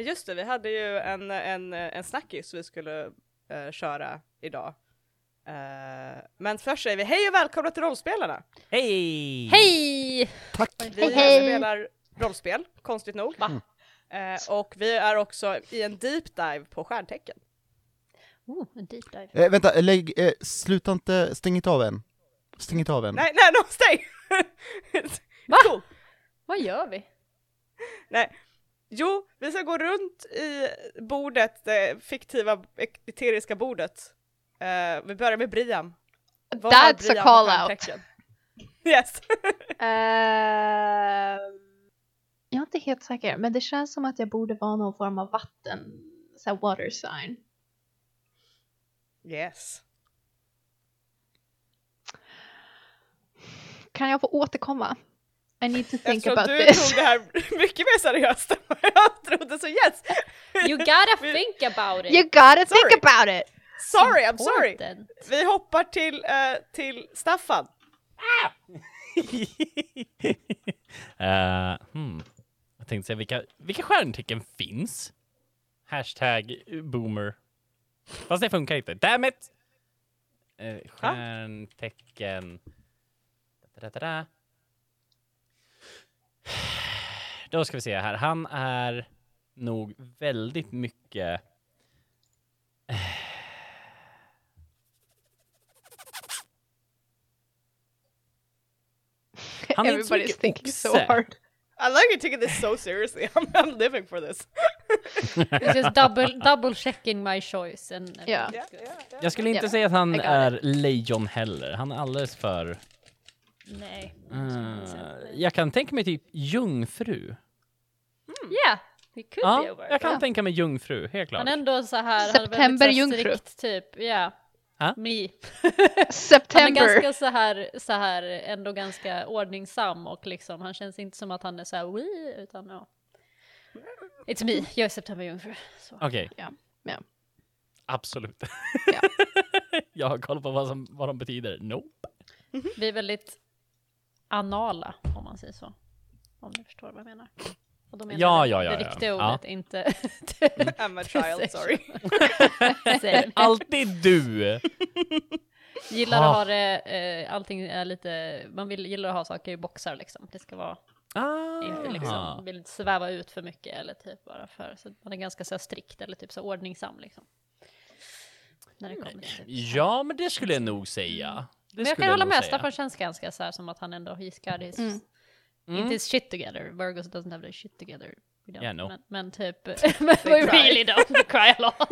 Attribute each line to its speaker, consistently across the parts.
Speaker 1: Men just det, vi hade ju en, en, en snackis vi skulle uh, köra idag. Uh, men först säger vi hej och välkomna till rollspelarna!
Speaker 2: Hej!
Speaker 3: Hej!
Speaker 4: Tack!
Speaker 1: Vi
Speaker 3: Hej, hej.
Speaker 1: spelar rollspel, konstigt nog.
Speaker 3: Va?
Speaker 1: Eh, och vi är också i en deep dive på stjärntecken.
Speaker 3: Oh, en deep dive.
Speaker 4: Eh, vänta, lägg, eh, sluta inte, stäng inte av än. Stäng inte av än.
Speaker 1: Nej, nej, no, stäng!
Speaker 3: Va?
Speaker 1: Cool.
Speaker 3: Vad gör vi?
Speaker 1: Nej. Jo, vi ska gå runt i bordet, det fiktiva eteriska bordet. Eh, vi börjar med Brian. Vad
Speaker 5: That's a
Speaker 1: Brian för
Speaker 5: call out.
Speaker 1: Yes!
Speaker 5: Ehm, jag är inte helt säker, men det känns som att jag borde vara någon form av vatten, så här water sign.
Speaker 1: yes.
Speaker 5: Kan jag få återkomma? I need to think
Speaker 1: Eftersom
Speaker 5: about
Speaker 1: du
Speaker 5: this.
Speaker 1: tog det här mycket mer seriöst än vad jag trodde, så yes!
Speaker 3: You gotta
Speaker 1: Vi-
Speaker 3: think about it!
Speaker 5: You gotta
Speaker 1: Sorry.
Speaker 5: think about it!
Speaker 1: Sorry, I'm sorry! Vi hoppar till, eh, till Staffan.
Speaker 2: Eh, hmm. Jag tänkte säga, vilka, vilka stjärntecken finns? Hashtag boomer. Fast det funkar inte. Damn it! Uh, stjärntecken... Da-da-da-da. Då ska vi se här. Han är nog väldigt mycket... Han är inte så
Speaker 5: Everybody's
Speaker 2: mycket
Speaker 5: thinking so
Speaker 2: oxe.
Speaker 5: hard.
Speaker 1: I like you taking this so seriously. I'm, I'm living for this.
Speaker 3: It's just double, double checking my choice. And, and
Speaker 5: Ja.
Speaker 1: Yeah, yeah, yeah.
Speaker 2: Jag skulle inte säga att han är lejon heller. Han är alldeles för...
Speaker 3: Nej.
Speaker 2: Uh, jag kan tänka mig typ jungfru.
Speaker 3: Yeah, he could be
Speaker 2: Ja,
Speaker 3: over.
Speaker 2: jag kan
Speaker 5: Ja.
Speaker 2: tänka mig jungfru, helt klart.
Speaker 3: Han är ändå så här,
Speaker 5: September
Speaker 3: han är väldigt så
Speaker 5: jungfru.
Speaker 3: strikt typ, ja.
Speaker 2: Ha?
Speaker 3: Me. Han är
Speaker 5: September!
Speaker 3: ganska så här, så här, ändå ganska ordningsam och liksom, han känns inte som att han är så här, Wii, utan ja. It's me, jag är September jungfru. Så.
Speaker 2: Okej.
Speaker 5: Ja, ja.
Speaker 2: Absolut.
Speaker 5: Ja.
Speaker 2: jag har koll på vad, som, vad de betyder. Nope.
Speaker 3: Vi är väldigt anala, om man säger så. Om ni förstår vad jag menar. Och då menar
Speaker 2: Ja,
Speaker 3: jag
Speaker 2: ja, ja,
Speaker 3: det
Speaker 2: ja.
Speaker 3: riktiga
Speaker 2: Ja.
Speaker 3: ordet, inte...
Speaker 1: I'm a child, sorry.
Speaker 2: Alltid du!
Speaker 3: Gillar
Speaker 2: Ah.
Speaker 3: att ha det, eh, allting är lite, man vill, gillar att ha saker i boxar liksom. Det ska vara,
Speaker 2: Ah.
Speaker 3: inte liksom, vill inte sväva ut för mycket eller typ bara för, så man är ganska så här strikt eller typ så ordningsam liksom. När det kommer till.
Speaker 2: Ja, men det skulle jag nog säga. Det
Speaker 3: Men jag kan hålla
Speaker 2: nog
Speaker 3: med. Staffan känns ganska så här som att han ändå, he's got his,
Speaker 5: Mm.
Speaker 2: Mm.
Speaker 3: inte his shit together. Virgos doesn't have their shit together.
Speaker 2: Yeah, no.
Speaker 3: men, men typ, men we
Speaker 1: cry.
Speaker 3: really don't cry a lot.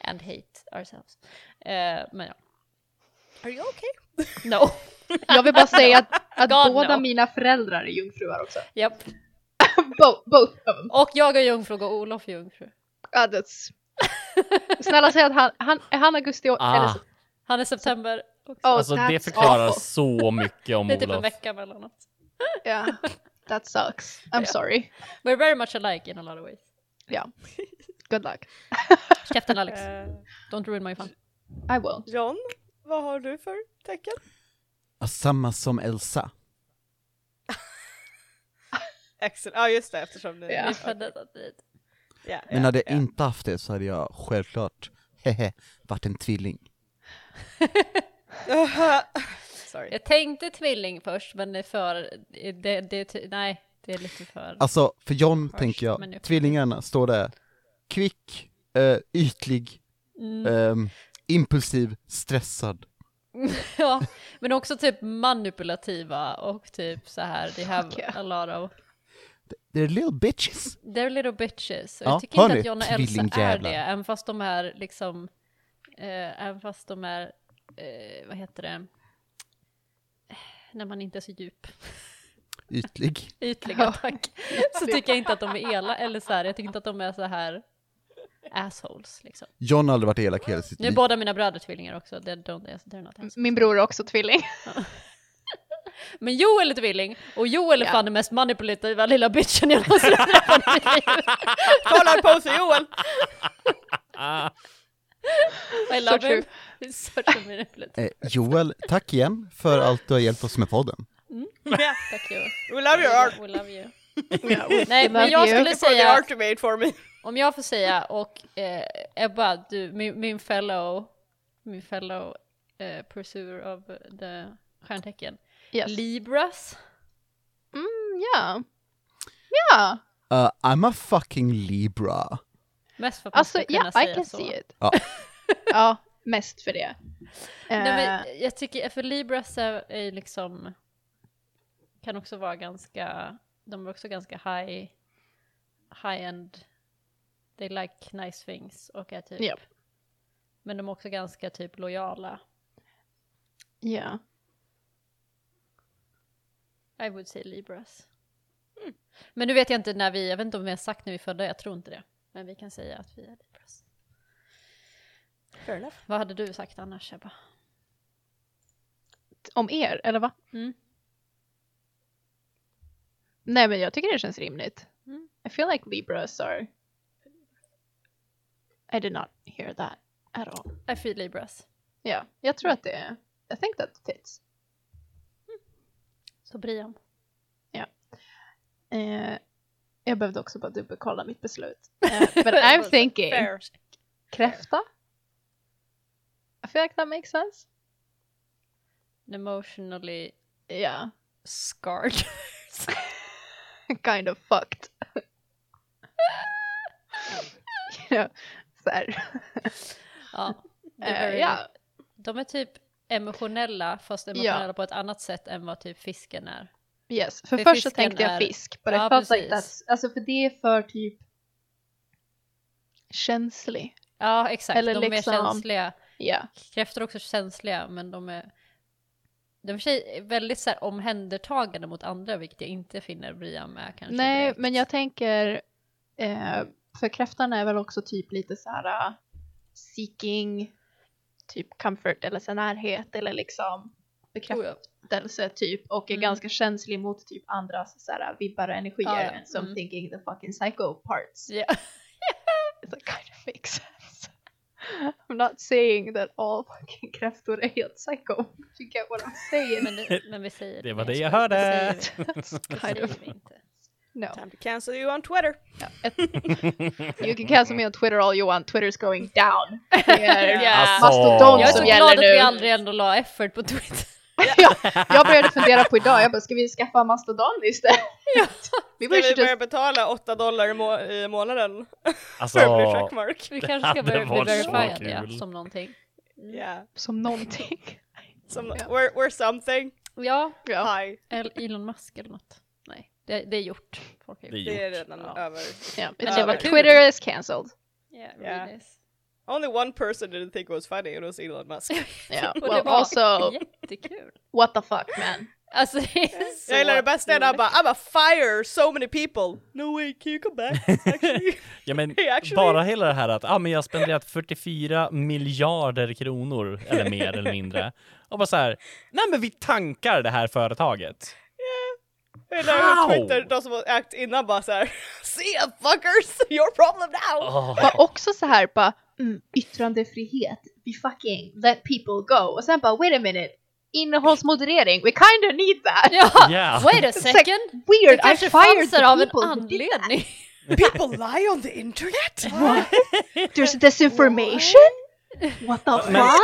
Speaker 3: And hate ourselves. Eh, men ja,
Speaker 1: Are you okay?
Speaker 3: no.
Speaker 5: Jag vill bara säga att, att
Speaker 3: God,
Speaker 5: båda
Speaker 3: no.
Speaker 5: mina föräldrar är jungfrur också.
Speaker 3: Japp.
Speaker 5: Bo- both of them.
Speaker 3: Och jag är jungfru och Olof är jungfru.
Speaker 5: Ja, that's... Snälla säg att han, han, är han augusti och...
Speaker 2: Ah.
Speaker 5: Eller, så-
Speaker 3: Han är september. också.
Speaker 5: oh,
Speaker 2: Alltså det förklarar
Speaker 5: awful.
Speaker 2: så mycket om
Speaker 3: det är typ en
Speaker 2: Olof.
Speaker 3: vecka mellan oss.
Speaker 5: Ja, that sucks. I'm
Speaker 3: Ja.
Speaker 5: sorry.
Speaker 3: We're very much alike in a lot of ways.
Speaker 5: Ja. Good luck.
Speaker 3: Käften Alex,
Speaker 1: Eh,
Speaker 3: don't ruin my fun.
Speaker 5: I will.
Speaker 1: John, vad har du för tecken?
Speaker 4: Samma som Elsa.
Speaker 1: Excellent. Ja just det, eftersom ni...
Speaker 3: Vi föddes samtidigt.
Speaker 1: Ja,
Speaker 4: Men hade jag
Speaker 1: ja.
Speaker 4: inte haft det så hade jag självklart, hehe, varit en tvilling.
Speaker 1: Sorry.
Speaker 3: Jag tänkte tvilling först, men det är för... Det, det, nej, det är lite för...
Speaker 4: Alltså, för John
Speaker 3: Harsh,
Speaker 4: tänker jag, tvillingarna står där, kvick, eh, ytlig,
Speaker 3: Mm,
Speaker 4: ehm, impulsiv, stressad.
Speaker 3: ja, men också typ manipulativa och typ så här, they have
Speaker 5: yeah.
Speaker 3: a lot of...
Speaker 4: They're little bitches.
Speaker 3: They're little bitches.
Speaker 4: Ja,
Speaker 3: jag tycker inte
Speaker 4: ni?
Speaker 3: att John och Elsa är det, även fast de är liksom... Eh, även fast de är, eh, vad heter det? När man inte är så djup.
Speaker 4: Ytlig.
Speaker 3: Ytliga, tack. Så tycker jag inte att de är ela eller så här, jag tycker inte att de är så här assholes liksom.
Speaker 4: John har aldrig varit elak hela sitt
Speaker 3: Nu är
Speaker 4: liv.
Speaker 3: båda mina bröder tvillingar också, they're, don't, they're not assholes.
Speaker 5: Min bror är också tvilling.
Speaker 3: Men Joel är tvilling, och Joel är
Speaker 5: Ja.
Speaker 3: fan den mest manipulativa lilla bitchen jag någonsin har träffat i mitt liv.
Speaker 1: Kolla på sig Joel!
Speaker 3: I
Speaker 5: So
Speaker 3: love
Speaker 5: true.
Speaker 3: him. Such a manipulative.
Speaker 4: Eh, Joel, tack igen för allt du har hjälpt oss med podden.
Speaker 1: Ja.
Speaker 3: Tack Joel.
Speaker 1: We love your art!
Speaker 3: We love you.
Speaker 5: Yeah, we
Speaker 3: Nej, men jag
Speaker 5: you.
Speaker 3: skulle
Speaker 1: For the
Speaker 3: säga,
Speaker 1: ultimate for me.
Speaker 3: om jag får säga, och eh, Ebba, du, min, min fellow, min fellow eh, pursuer of the stjärntecken,
Speaker 5: Yes.
Speaker 3: Libras.
Speaker 5: Mm, ja. Ja.
Speaker 4: Uh, I'm a fucking Libra.
Speaker 3: Mest för att man
Speaker 5: Alltså,
Speaker 3: ska kunna
Speaker 5: ja, I
Speaker 3: säga
Speaker 5: can
Speaker 3: så.
Speaker 5: see it.
Speaker 4: Ja.
Speaker 5: ja, mest för det.
Speaker 3: Nej,
Speaker 5: Eh,
Speaker 3: men jag tycker, för Libras är, är liksom, kan också vara ganska, de är också ganska high, high-end, they like nice things och är typ,
Speaker 5: Japp.
Speaker 3: men de är också ganska typ lojala.
Speaker 5: Ja.
Speaker 3: I would say Libras. Men nu vet jag inte när vi, jag vet inte om vi har sagt när vi födda, jag tror inte det. Men vi kan säga att vi är Libras.
Speaker 1: Fair enough.
Speaker 3: Vad hade du sagt annars Ebba?
Speaker 5: Om er, eller va?
Speaker 3: Mm.
Speaker 5: Nej men jag tycker det känns rimligt.
Speaker 3: Mm.
Speaker 5: I feel like Libras are... I did not hear that at all.
Speaker 3: I feel Libras.
Speaker 5: Ja, jag tror att det är... I think that fits.
Speaker 3: Så Brian.
Speaker 5: Eh, jag behövde också bara dubbelkolla mitt beslut. Eh, but I'm thinking
Speaker 1: Fair.
Speaker 5: kräfta. I feel like that makes sense.
Speaker 3: Emotionally
Speaker 5: Ja,
Speaker 3: scarred.
Speaker 5: kind of fucked. you know, så här.
Speaker 3: ja. det är
Speaker 5: Eh,
Speaker 3: very-
Speaker 5: ja,
Speaker 3: De är typ emotionella fast emotionella på ett annat sätt än vad typ fisken är.
Speaker 5: Yes. För
Speaker 3: För
Speaker 5: först så tänkte jag
Speaker 3: är-
Speaker 5: fisk, but
Speaker 3: Ja,
Speaker 5: I felt like
Speaker 3: precis.
Speaker 5: that's, alltså för det är för typ känslig.
Speaker 3: Ja exakt,
Speaker 5: Eller
Speaker 3: de är
Speaker 5: liksom-
Speaker 3: känsliga.
Speaker 5: Ja,
Speaker 3: Kräftor är också känsliga men de är de är väldigt så här, omhändertagande mot andra vilket jag inte finner Brian med kanske.
Speaker 5: nej
Speaker 3: direkt.
Speaker 5: men jag tänker, eh, för kräftan är väl också typ lite så här uh, seeking, typ comfort eller så närhet eller liksom bekräftelse typ och är
Speaker 3: Mm.
Speaker 5: ganska känslig mot typ andras så här vibbar och energier.
Speaker 3: Ja, ja.
Speaker 5: And so I'm
Speaker 3: Mm.
Speaker 5: thinking the fucking psycho parts.
Speaker 3: Ja.
Speaker 5: It kind of makes sense. I'm not saying that all fucking kräftor är helt psycho. You get what I'm saying?
Speaker 3: Men, det, men vi säger
Speaker 2: Det var
Speaker 3: mer.
Speaker 2: det jag hörde.
Speaker 3: Det säger vi, det inte.
Speaker 5: no.
Speaker 1: Time to cancel you on Twitter.
Speaker 5: You can cancel me on Twitter all you want. Twitter's going down. Det är
Speaker 3: Ja.
Speaker 2: Alltså.
Speaker 5: mastodon
Speaker 3: Jag är
Speaker 5: som
Speaker 3: så
Speaker 5: gäller
Speaker 3: glad att
Speaker 5: nu.
Speaker 3: vi aldrig ändå la effort på Twitter.
Speaker 5: ja, jag började fundera på idag, jag bara, ska vi skaffa mastodon istället? vi
Speaker 1: Ska
Speaker 5: borde
Speaker 1: vi börja
Speaker 5: just...
Speaker 1: betala 8 dollar i, må i månaden
Speaker 2: Alltså,
Speaker 1: för att bli checkmark?
Speaker 3: Vi kanske ska börja bli verifierade ja, som någonting.
Speaker 1: Yeah.
Speaker 5: Som någonting.
Speaker 1: Som,
Speaker 5: Ja.
Speaker 1: we're, we're something.
Speaker 3: Ja,
Speaker 5: Ja.
Speaker 1: Hi.
Speaker 3: eller Elon Musk eller något. Nej, det, det är gjort. Folk
Speaker 2: är
Speaker 3: gjort.
Speaker 1: Det är
Speaker 2: gjort.
Speaker 1: redan
Speaker 3: Ja.
Speaker 1: över.
Speaker 5: Ja,
Speaker 3: Men
Speaker 5: det var. Twitter is cancelled.
Speaker 3: Yeah,
Speaker 1: Ja. Only one person didn't think it was funny, it was Elon Musk.
Speaker 3: Och det
Speaker 5: well
Speaker 3: var
Speaker 5: also,
Speaker 3: jättekul.
Speaker 5: what the fuck man.
Speaker 3: Alltså det är så
Speaker 1: Jag gillar det bästa när han bara I'm a fire so many people. No way, can you come back? Actually.
Speaker 2: ja men
Speaker 1: Hey, actually-
Speaker 2: bara hela det här att ah, men jag har spenderat 44 miljarder kronor eller mer eller mindre. Och bara så här, nej men vi tankar det här företaget. How?
Speaker 1: hur Twitter, de som har ägt innan bara såhär See ya fuckers, your problem now!
Speaker 5: Var också så här bara, mm, yttrandefrihet, we fucking let people go. Och sen bara, wait a minute, innehållsmoderering, we kinda need that.
Speaker 3: Ja,
Speaker 2: Yeah.
Speaker 3: wait a
Speaker 5: It's like
Speaker 3: second!
Speaker 5: weird,
Speaker 3: Det
Speaker 5: I fired
Speaker 3: fanns
Speaker 5: the
Speaker 3: där av en
Speaker 5: people
Speaker 3: anledning.
Speaker 1: People lie on the internet?
Speaker 5: There's disinformation? What the fuck?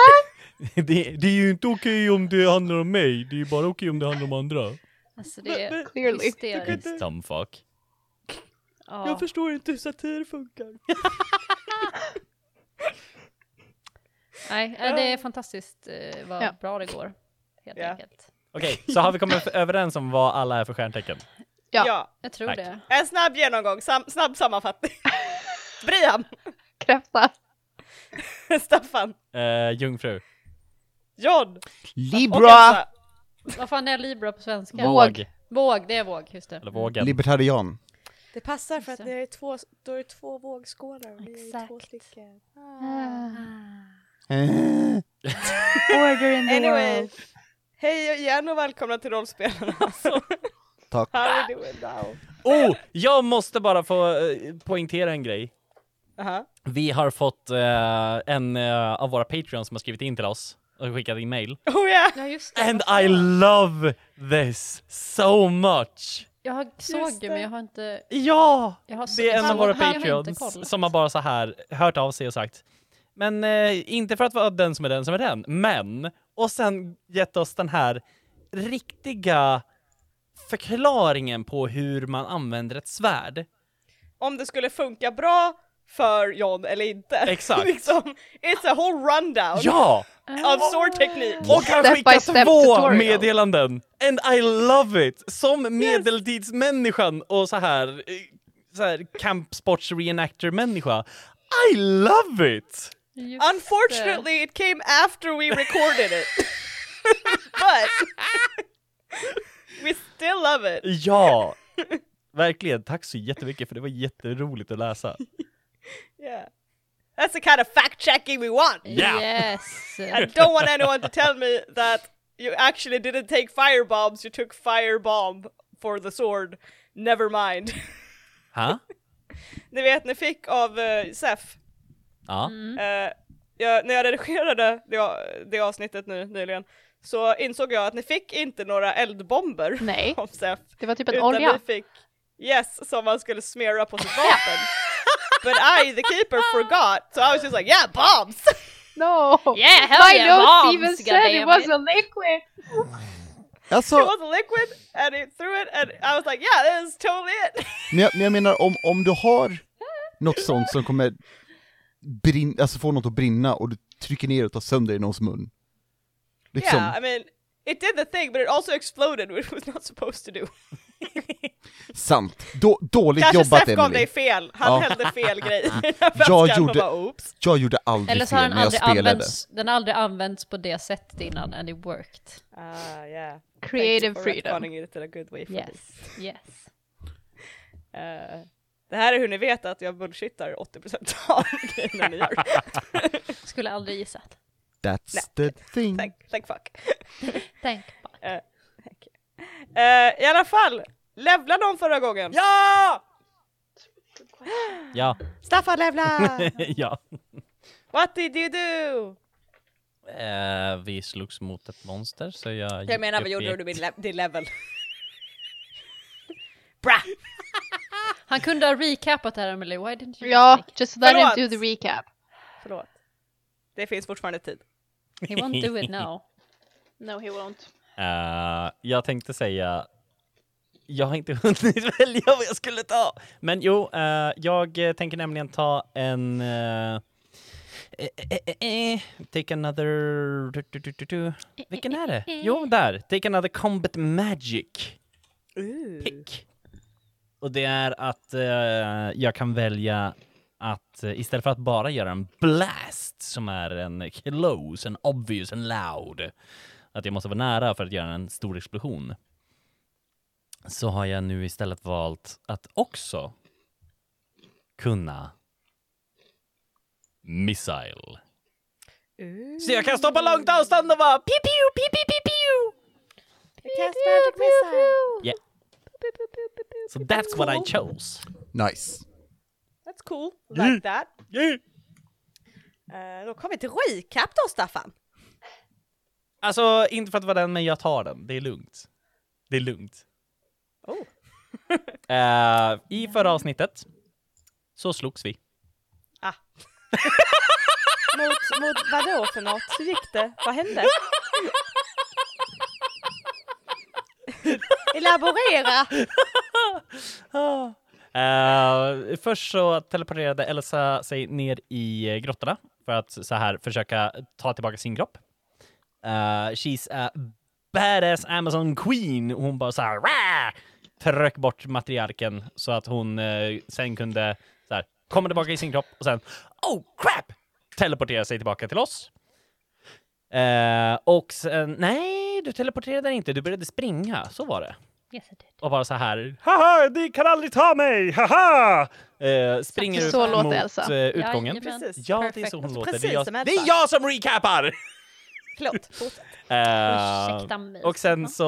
Speaker 2: det, det är ju inte okej om det handlar om mig, det är bara okej om det handlar om andra.
Speaker 3: Alltså det är
Speaker 5: Clearly.
Speaker 3: hysteriskt.
Speaker 2: It's dumb fuck.
Speaker 3: Ja.
Speaker 1: Jag förstår inte hur satir funkar.
Speaker 3: Nej, eh, det är fantastiskt eh, vad
Speaker 5: Ja.
Speaker 3: bra det går. Helt
Speaker 1: Ja.
Speaker 3: enkelt.
Speaker 2: Okej, så har vi kommit överens om vad alla är för stjärntecken?
Speaker 5: Ja.
Speaker 1: Ja.
Speaker 3: Jag tror
Speaker 2: Tack.
Speaker 3: det.
Speaker 1: En snabb genomgång, sam snabb sammanfattning. Brian,
Speaker 5: Kräfta.
Speaker 1: Staffan,
Speaker 2: Uh, jungfru.
Speaker 1: John
Speaker 4: Libra!
Speaker 3: Vad fan är Libra på svenska?
Speaker 2: Våg.
Speaker 3: Våg, det är våg, just det.
Speaker 2: Eller vågen.
Speaker 4: Libertarian.
Speaker 1: Det passar för att
Speaker 3: Så.
Speaker 1: det är två, då är det två vågskålar och vi är två stycken.
Speaker 4: Eh,
Speaker 5: Order in the
Speaker 1: Anyway,
Speaker 5: world.
Speaker 1: hej igen och välkomna till Rollspelarna. Så,
Speaker 4: Tack.
Speaker 1: how are we doing now?
Speaker 2: Oh, jag måste bara få eh, poängtera en grej.
Speaker 1: Aha.
Speaker 2: Vi har fått eh, en eh, av våra patreons som har skrivit in till oss och skickat in mail.
Speaker 1: Oh yeah!
Speaker 3: Ja, just det.
Speaker 2: And I love this so much!
Speaker 3: Jag såg det. men jag har inte...
Speaker 2: Ja!
Speaker 3: Jag har
Speaker 2: Det är en av våra patreons som har bara så här hört av sig och sagt men eh, inte för att vara den som är den som är den, men och sen gett oss den här riktiga förklaringen på hur man använder ett svärd.
Speaker 1: Om det skulle funka bra för John eller inte.
Speaker 2: Exakt.
Speaker 1: liksom, it's a whole rundown
Speaker 2: Ja!
Speaker 1: of sword technique.
Speaker 2: Och han
Speaker 5: Step step
Speaker 2: två
Speaker 5: tutorial.
Speaker 2: meddelanden! And I love it! Som medeltidsmänniskan och så här, eh, så här campsports reenactor-människa. I love it!
Speaker 3: Just.
Speaker 1: Unfortunately it came after we recorded it. But we still love it.
Speaker 2: Ja! Verkligen, tack så jättemycket för det var jätteroligt att läsa.
Speaker 1: Yeah. That's the kind of fact checking we want.
Speaker 2: Yeah.
Speaker 3: Yes!
Speaker 1: I don't want anyone to tell me that you actually didn't take fire bombs, you took fire bomb for the sword. Never mind.
Speaker 2: Ha?
Speaker 1: Ni vet, ni fick av uh, Sef,
Speaker 2: Ja.
Speaker 1: eh, jag, när jag redigerade det, det avsnittet nu nyligen, så insåg jag att ni fick inte några eldbomber
Speaker 5: Nej,
Speaker 1: av Sef.
Speaker 5: det var typ en
Speaker 1: Utan
Speaker 5: olja.
Speaker 1: vi fick, yes, som man skulle smera på sitt vapen. But I, the keeper, forgot, so I was just like, yeah, bombs!
Speaker 5: No!
Speaker 3: Yeah, hell
Speaker 5: My
Speaker 3: yeah,
Speaker 5: notes
Speaker 3: bombs,
Speaker 5: even said it
Speaker 3: goddammit.
Speaker 5: was a liquid!
Speaker 1: it was a liquid, and it threw it, and I was like, yeah, this is totally it!
Speaker 4: men jag, men jag menar om, om du har något sånt som kommer brinna, alltså få något att brinna och du trycker ner och tar sönder i någons mun. Liksom,
Speaker 1: Yeah, I mean, it did the thing, but it also exploded, which it was not supposed to do.
Speaker 4: sant. Då, dåligt
Speaker 1: Kanske
Speaker 4: jobbat
Speaker 1: Sef gav
Speaker 4: Emily.
Speaker 1: dig fel, han
Speaker 4: Ja.
Speaker 1: hällde fel grej
Speaker 4: Jag gjorde-
Speaker 1: bara.
Speaker 4: Jag gjorde aldrig
Speaker 3: Eller så har
Speaker 4: fel
Speaker 3: den
Speaker 4: när jag spelade.
Speaker 3: använts, den har aldrig använts på det sättet innan and it worked.
Speaker 1: Ah, yeah.
Speaker 5: Creative
Speaker 1: Thanks
Speaker 5: freedom.
Speaker 1: it in a good way for me.
Speaker 3: Yes, yes.
Speaker 1: Eh, det här är hur ni vet att jag bullshittar 80% av grejerna ni gör.
Speaker 3: Skulle aldrig gissat.
Speaker 4: That's the thing.
Speaker 1: thank, thank fuck.
Speaker 3: Tänk bara.
Speaker 1: Eh, thank. Eh, I alla fall, levla någon förra gången?
Speaker 2: Ja! Ja.
Speaker 1: Staffan levla!
Speaker 2: ja.
Speaker 1: What did you do?
Speaker 2: Eh, vi slogs mot ett monster så jag
Speaker 1: Jag menar, vad
Speaker 2: i
Speaker 1: gjorde du med din, le- din level? Bra!
Speaker 3: Han kunde ha recapat det här Emily, why didn't you
Speaker 5: Ja,
Speaker 3: just make
Speaker 5: just let him
Speaker 1: Förlåt.
Speaker 5: do the recap.
Speaker 1: Förlåt. Det finns fortfarande tid.
Speaker 3: He won't do it now.
Speaker 5: No he won't.
Speaker 2: Eh, jag tänkte säga, jag har inte hunnit välja vad jag skulle ta. Men jo, eh, jag tänker nämligen ta en... eh, eh, eh, eh, take another... Du, du, du. Vilken är det? Jo, där. Take another combat magic pick. Och det är att jag kan välja att istället för att bara göra en blast som är en close, en obvious, en loud, att jag måste vara nära för att göra en stor explosion, så har jag nu istället valt att också kunna missile. Så jag kan stå på långt avstånd och bara piu piu piu piu piu piu.
Speaker 1: Cast magic missile!
Speaker 2: Yeah. So that's what I chose.
Speaker 4: Nice.
Speaker 1: That's cool, like that.
Speaker 2: Yeah.
Speaker 1: Eh, då kommer vi till recap då Staffan.
Speaker 2: Alltså, inte för att vara den, men jag tar den. Det är lugnt. Det är lugnt.
Speaker 1: Oh.
Speaker 2: Eh, I förra avsnittet så slogs vi.
Speaker 1: Ah. mot, mot vadå för något? Hur gick det? Vad hände? Elaborera!
Speaker 2: Eh, först så teleporterade Elsa sig ner i grottorna för att så här försöka ta tillbaka sin kropp. Uh, she's a badass Amazon Queen. Hon bara så här "Rah!" tryck bort matriarken så att hon eh, sen kunde så här, komma tillbaka i sin kropp och sen oh crap! Teleportera sig tillbaka till oss. Eh, och sen, nej, du teleporterade inte, du började springa, så var det.
Speaker 3: Yes I did.
Speaker 2: Och bara så här, haha, ni kan aldrig ta mig, haha! Eh, springer
Speaker 5: Så
Speaker 2: ut
Speaker 5: låter
Speaker 2: mot
Speaker 5: Elsa.
Speaker 2: utgången.
Speaker 1: Precis.
Speaker 2: Ja, det är så hon låter. Det
Speaker 1: precis
Speaker 2: är, jag,
Speaker 1: som
Speaker 2: det är jag som recapar!
Speaker 1: Förlåt, fortsätt.
Speaker 2: Eh,
Speaker 3: Ursäkta mig.
Speaker 2: och sen så,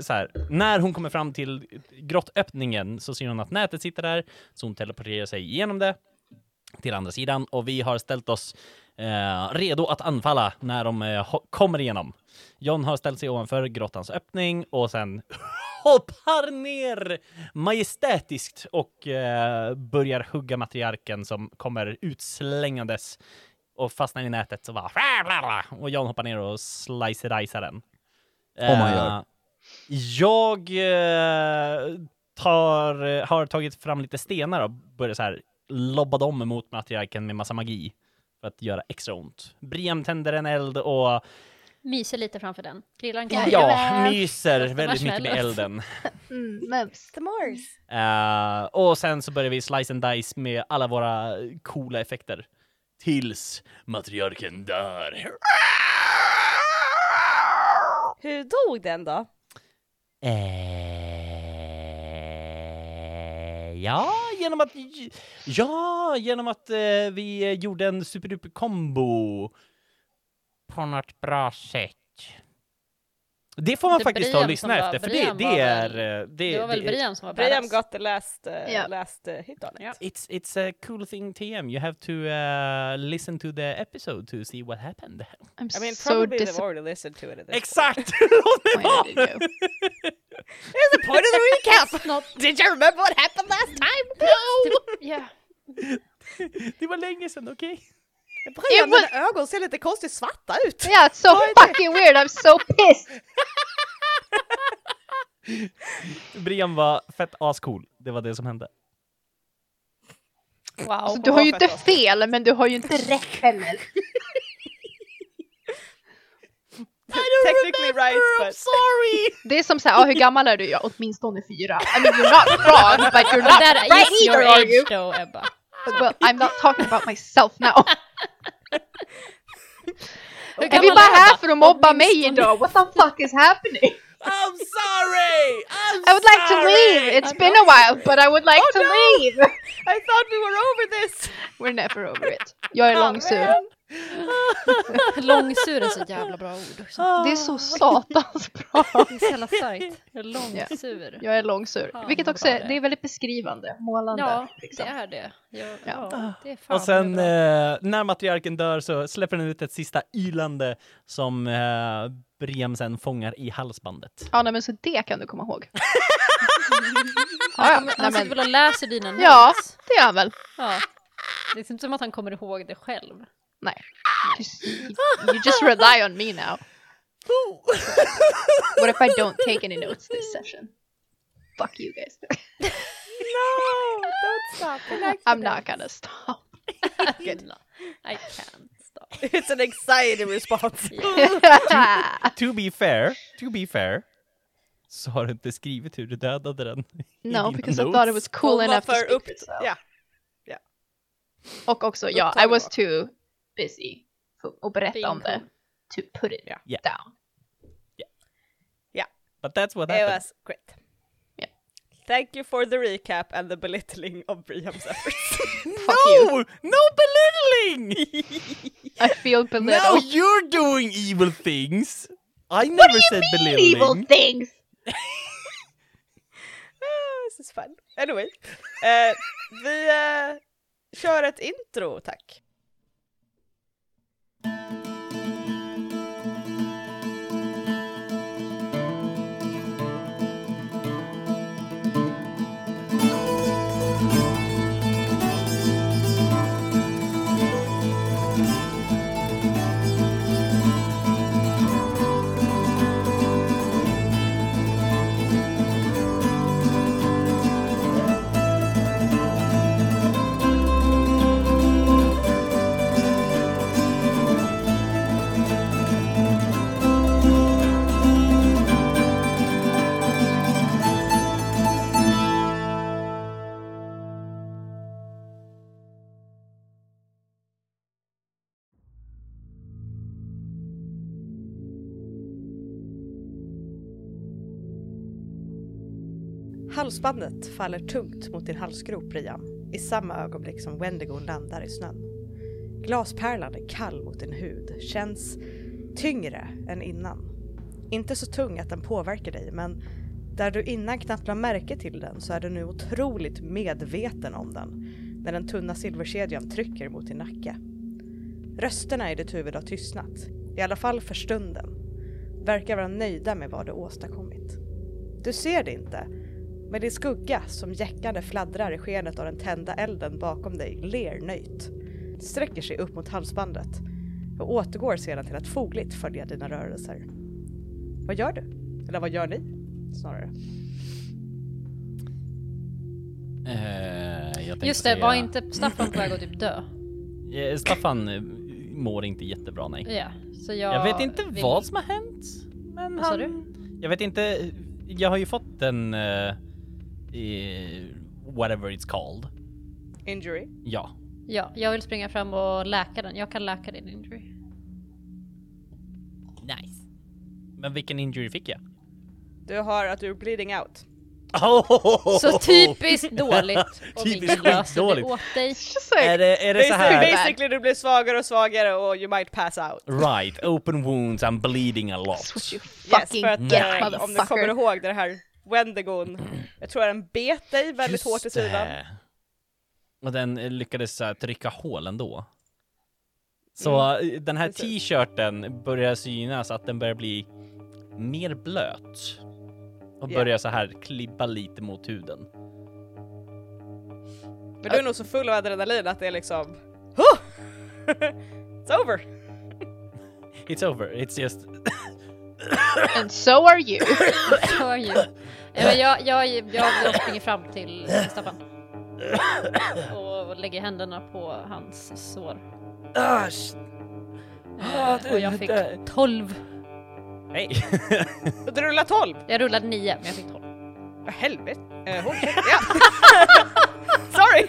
Speaker 2: så här, när hon kommer fram till grottöppningen så ser hon att nätet sitter där, så hon teleporterar sig igenom det till andra sidan och vi har ställt oss eh, redo att anfalla när de eh, kommer igenom. John har ställt sig ovanför grottans öppning och sen hoppar ner majestätiskt och eh, börjar hugga matriarken som kommer utslängandes och fastnar i nätet och bara och John hoppar ner och slicer den.
Speaker 4: Om man
Speaker 2: Eh,
Speaker 4: gör.
Speaker 2: Jag eh, tar, har tagit fram lite stenar och börjar så här lobba dem mot matriarken med massa magi för att göra extra ont. Briam tänder en eld och
Speaker 3: Myser lite framför den. Grillar en
Speaker 5: Ja,
Speaker 3: korv.
Speaker 2: ja, myser väldigt mycket med elden.
Speaker 5: Mm.
Speaker 2: Eh, och sen så börjar vi slice and dice med alla våra coola effekter. Tills matriarken dör.
Speaker 1: Hur dog den då?
Speaker 2: Eh, ja, genom att... Ja, genom att eh, vi gjorde en superduper combo på något bra sätt. Det får man
Speaker 3: Det
Speaker 2: faktiskt ta
Speaker 3: Brian
Speaker 2: och lyssna efter, för det,
Speaker 3: Brian
Speaker 2: det
Speaker 3: var
Speaker 2: är...
Speaker 3: väl-
Speaker 2: eh, Det,
Speaker 3: Det var väl Brian som var
Speaker 1: Brian
Speaker 3: badass.
Speaker 1: got the last, uh,
Speaker 5: Ja.
Speaker 1: last uh, hit on it.
Speaker 3: Ja.
Speaker 2: It's it's a cool thing TM. You have to uh, listen to the episode to see what happened.
Speaker 5: I'm
Speaker 1: I mean,
Speaker 5: so
Speaker 1: probably they've
Speaker 5: disappointed
Speaker 1: already listened to it at this
Speaker 2: Exakt! Låt mig vara
Speaker 5: in
Speaker 2: nu.
Speaker 5: you.
Speaker 1: Here's the point of the recap!
Speaker 3: Not...
Speaker 1: Did you remember what happened last time?
Speaker 3: Yeah.
Speaker 2: Det var länge sedan, okej?
Speaker 1: Brian,
Speaker 5: It was-
Speaker 1: ögon ser lite konstigt svarta ut.
Speaker 5: Yeah, it's so fucking weird. I'm so pissed.
Speaker 2: Brian var fett ascool. Det var det som hände.
Speaker 3: Wow.
Speaker 5: Alltså, du har ju inte fel, men du har ju inte rätt heller.
Speaker 1: Technically right, but...
Speaker 2: sorry!
Speaker 5: Det är som såhär, ah, hur gammal är du? Ja, åtminstone fyra. I mean, you're not wrong, but you're not
Speaker 3: That
Speaker 5: right either, are you?
Speaker 3: age though, Ebba.
Speaker 5: Well, I'm not talking about myself now.
Speaker 3: Hur
Speaker 5: Är vi
Speaker 3: gammal
Speaker 5: bara
Speaker 3: är
Speaker 5: här
Speaker 3: Ebba?
Speaker 5: för att mobba mig
Speaker 3: Åtminstone-
Speaker 5: idag? What the fuck is happening?
Speaker 2: I'm sorry! I'm
Speaker 5: I would like to leave. It's been a while, but I would like to leave.
Speaker 1: I thought we were over this!
Speaker 5: We're never over it. Jag är långsur.
Speaker 3: Långsur är så jävla bra ord också.
Speaker 5: Det är så satans bra.
Speaker 3: Det är så jävla starkt. Långsur.
Speaker 5: Jag är långsur.
Speaker 3: Fan,
Speaker 5: Vilket också är,
Speaker 3: det är.
Speaker 5: det är väldigt beskrivande, målande.
Speaker 3: Ja,
Speaker 5: liksom.
Speaker 3: det är det. Ja,
Speaker 5: Ja.
Speaker 3: ja, det är
Speaker 2: Och sen eh, när matriarken dör så släpper den ut ett sista ylande som eh, Briam sen fångar i halsbandet.
Speaker 5: Ja, nej, men så det kan du komma ihåg. Ja, nej,
Speaker 3: han sitter väl och läser dina notes?
Speaker 5: Ja, det gör han väl.
Speaker 3: ja. Det är inte som att han kommer ihåg det själv.
Speaker 5: Nej. You just rely on me now. What if I don't take any notes this session? Fuck you guys.
Speaker 1: No! Don't stop.
Speaker 5: I'm not gonna stop.
Speaker 3: Good. I can't.
Speaker 1: It's an anxiety response.
Speaker 2: To be fair, to be fair, så har du inte skrivit hur du dödade den. i
Speaker 5: no, because I
Speaker 2: notes.
Speaker 5: thought it was cool
Speaker 1: Hon
Speaker 5: enough to speak
Speaker 1: upp...
Speaker 5: for itself.
Speaker 1: Ja.
Speaker 5: Och också, ja, I was
Speaker 1: var.
Speaker 5: too busy att berätta
Speaker 3: Being
Speaker 5: om det. To put it.
Speaker 2: Yeah.
Speaker 5: down.
Speaker 2: But that's what
Speaker 1: It
Speaker 2: happened.
Speaker 1: was great.
Speaker 5: Yeah.
Speaker 1: Thank you for the recap and the belittling of Briam's efforts.
Speaker 2: No! No belittling!
Speaker 5: I feel
Speaker 2: now
Speaker 5: belittled.
Speaker 2: you're doing evil things! I never
Speaker 5: What do you
Speaker 2: said
Speaker 5: mean
Speaker 2: belittling.
Speaker 5: evil things?
Speaker 1: Ah, this is fun. Anyway. Eh, vi eh, kör ett intro, tack. Halsbandet faller tungt mot din halsgrop, Rian, i samma ögonblick som Wendigon landar i snön. Glaspärlan är kall mot din hud, känns tyngre än innan. Inte så tung att den påverkar dig, men där du innan knappt la märke till den så är du nu otroligt medveten om den när den tunna silverkedjan trycker mot din nacke. Rösterna i ditt huvud har tystnat, i alla fall för stunden. Verkar vara nöjda med vad du åstadkommit. Du ser det inte, men din skugga som jäckande fladdrar i skenet av den tända elden bakom dig ler nöjt. Sträcker sig upp mot halsbandet och återgår sedan till att fogligt följa dina rörelser. Vad gör du? Eller vad gör ni? Snarare.
Speaker 2: Eh,
Speaker 3: Just det,
Speaker 2: säga-
Speaker 3: var inte Staffan på väg att typ dö?
Speaker 2: Eh, Staffan eh, mår inte jättebra nej.
Speaker 3: Ja, så jag...
Speaker 2: Jag vet inte
Speaker 3: vill-
Speaker 2: vad som har hänt. Men
Speaker 3: Vad sa
Speaker 2: han... Jag vet inte. Jag har ju fått en... eh, eh, whatever it's called.
Speaker 1: Injury.
Speaker 2: Ja.
Speaker 3: Ja, jag vill springa fram och läka den. Jag kan läka din injury.
Speaker 2: Nice. Men vilken injury fick jag?
Speaker 1: Du har att du är bleeding out.
Speaker 3: Så typiskt dåligt och
Speaker 2: Typiskt skitdåligt.
Speaker 3: åt dig.
Speaker 2: Är det, är det så
Speaker 1: Basically,
Speaker 2: här?
Speaker 1: basically du blir svagare och svagare och you might pass out.
Speaker 2: Right, open wounds, I'm bleeding a lot.
Speaker 1: Yes, för att
Speaker 5: get,
Speaker 1: eh, om du kommer ihåg det här Wendigon, jag tror att den bet dig väldigt
Speaker 2: Just
Speaker 1: hårt i sidan.
Speaker 2: det. Och den eh, lyckades så här, trycka hål ändå. Så eh, den här
Speaker 1: Mm.
Speaker 2: T-shirten börjar synas att den börjar bli mer blöt. Och
Speaker 1: Ja.
Speaker 2: börjar så här klibba lite mot huden.
Speaker 1: Men du är nog så full av adrenalin att det är liksom huh! It's over!
Speaker 2: It's over, it's just...
Speaker 5: And so are you.
Speaker 3: Så är ju. Eh, Jag, jag, jag, jag springer fram till Staffan. Och lägger händerna på hans sår.
Speaker 2: Asch. Ah,
Speaker 3: Eh, och jag fick 12.
Speaker 2: Hej!
Speaker 1: Och du rullar 12!
Speaker 3: Jag rullade 9 men jag fick 12.
Speaker 1: Vad helvete? Uh, ja! Sorry!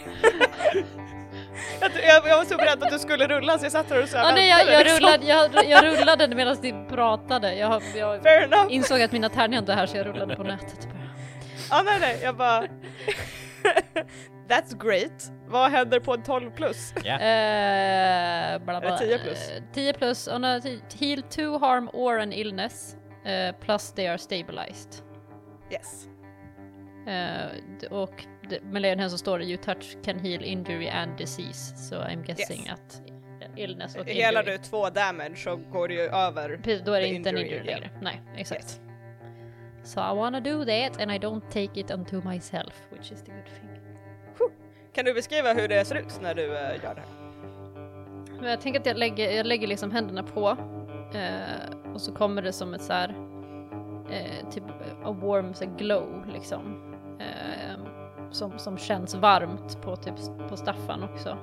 Speaker 1: Jag, jag, jag var så beredd att du skulle rulla så jag satt här och så här
Speaker 3: Ah, nej, jag, jag,
Speaker 1: liksom.
Speaker 3: rullade, jag, jag rullade medan ni pratade. Jag, jag
Speaker 1: Fair enough!
Speaker 3: insåg att mina tärningar inte är här så jag rullade på nätet.
Speaker 1: Ah, nej nej, jag bara... That's great! Vad händer på en 12 plus?
Speaker 2: Ja.
Speaker 3: Eh, bla, bla,
Speaker 1: Är det 10 plus?
Speaker 3: eh, 10 plus. On a heal 2 harm or an illness. eh, plus they are stabilized.
Speaker 1: Yes.
Speaker 3: Eh, och med här så står det you touch can heal injury and disease. Så I'm guessing
Speaker 1: Yes.
Speaker 3: att illness och injury.
Speaker 1: du två damage så går det ju över.
Speaker 3: Precis, då är det inte en
Speaker 1: injury,
Speaker 3: längre. Nej, exakt. So I wanna do that and I don't take it unto myself, which is the good thing.
Speaker 1: Kan du beskriva hur det ser ut när du eh, gör det här?
Speaker 3: Men jag tänker att jag lägger, jag lägger liksom händerna på eh, och så kommer det som ett så här eh, typ a warm så glow liksom. Eh, som, som känns varmt på typ på Staffan också.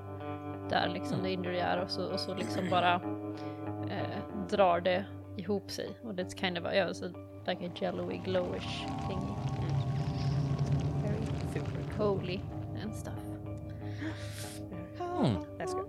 Speaker 3: Där liksom det injury är och så, och så liksom bara eh, drar det ihop sig och det är kind of yeah, so like a yellowy glowish thingy. Very holy and stuff.
Speaker 2: Mm.
Speaker 1: Jag.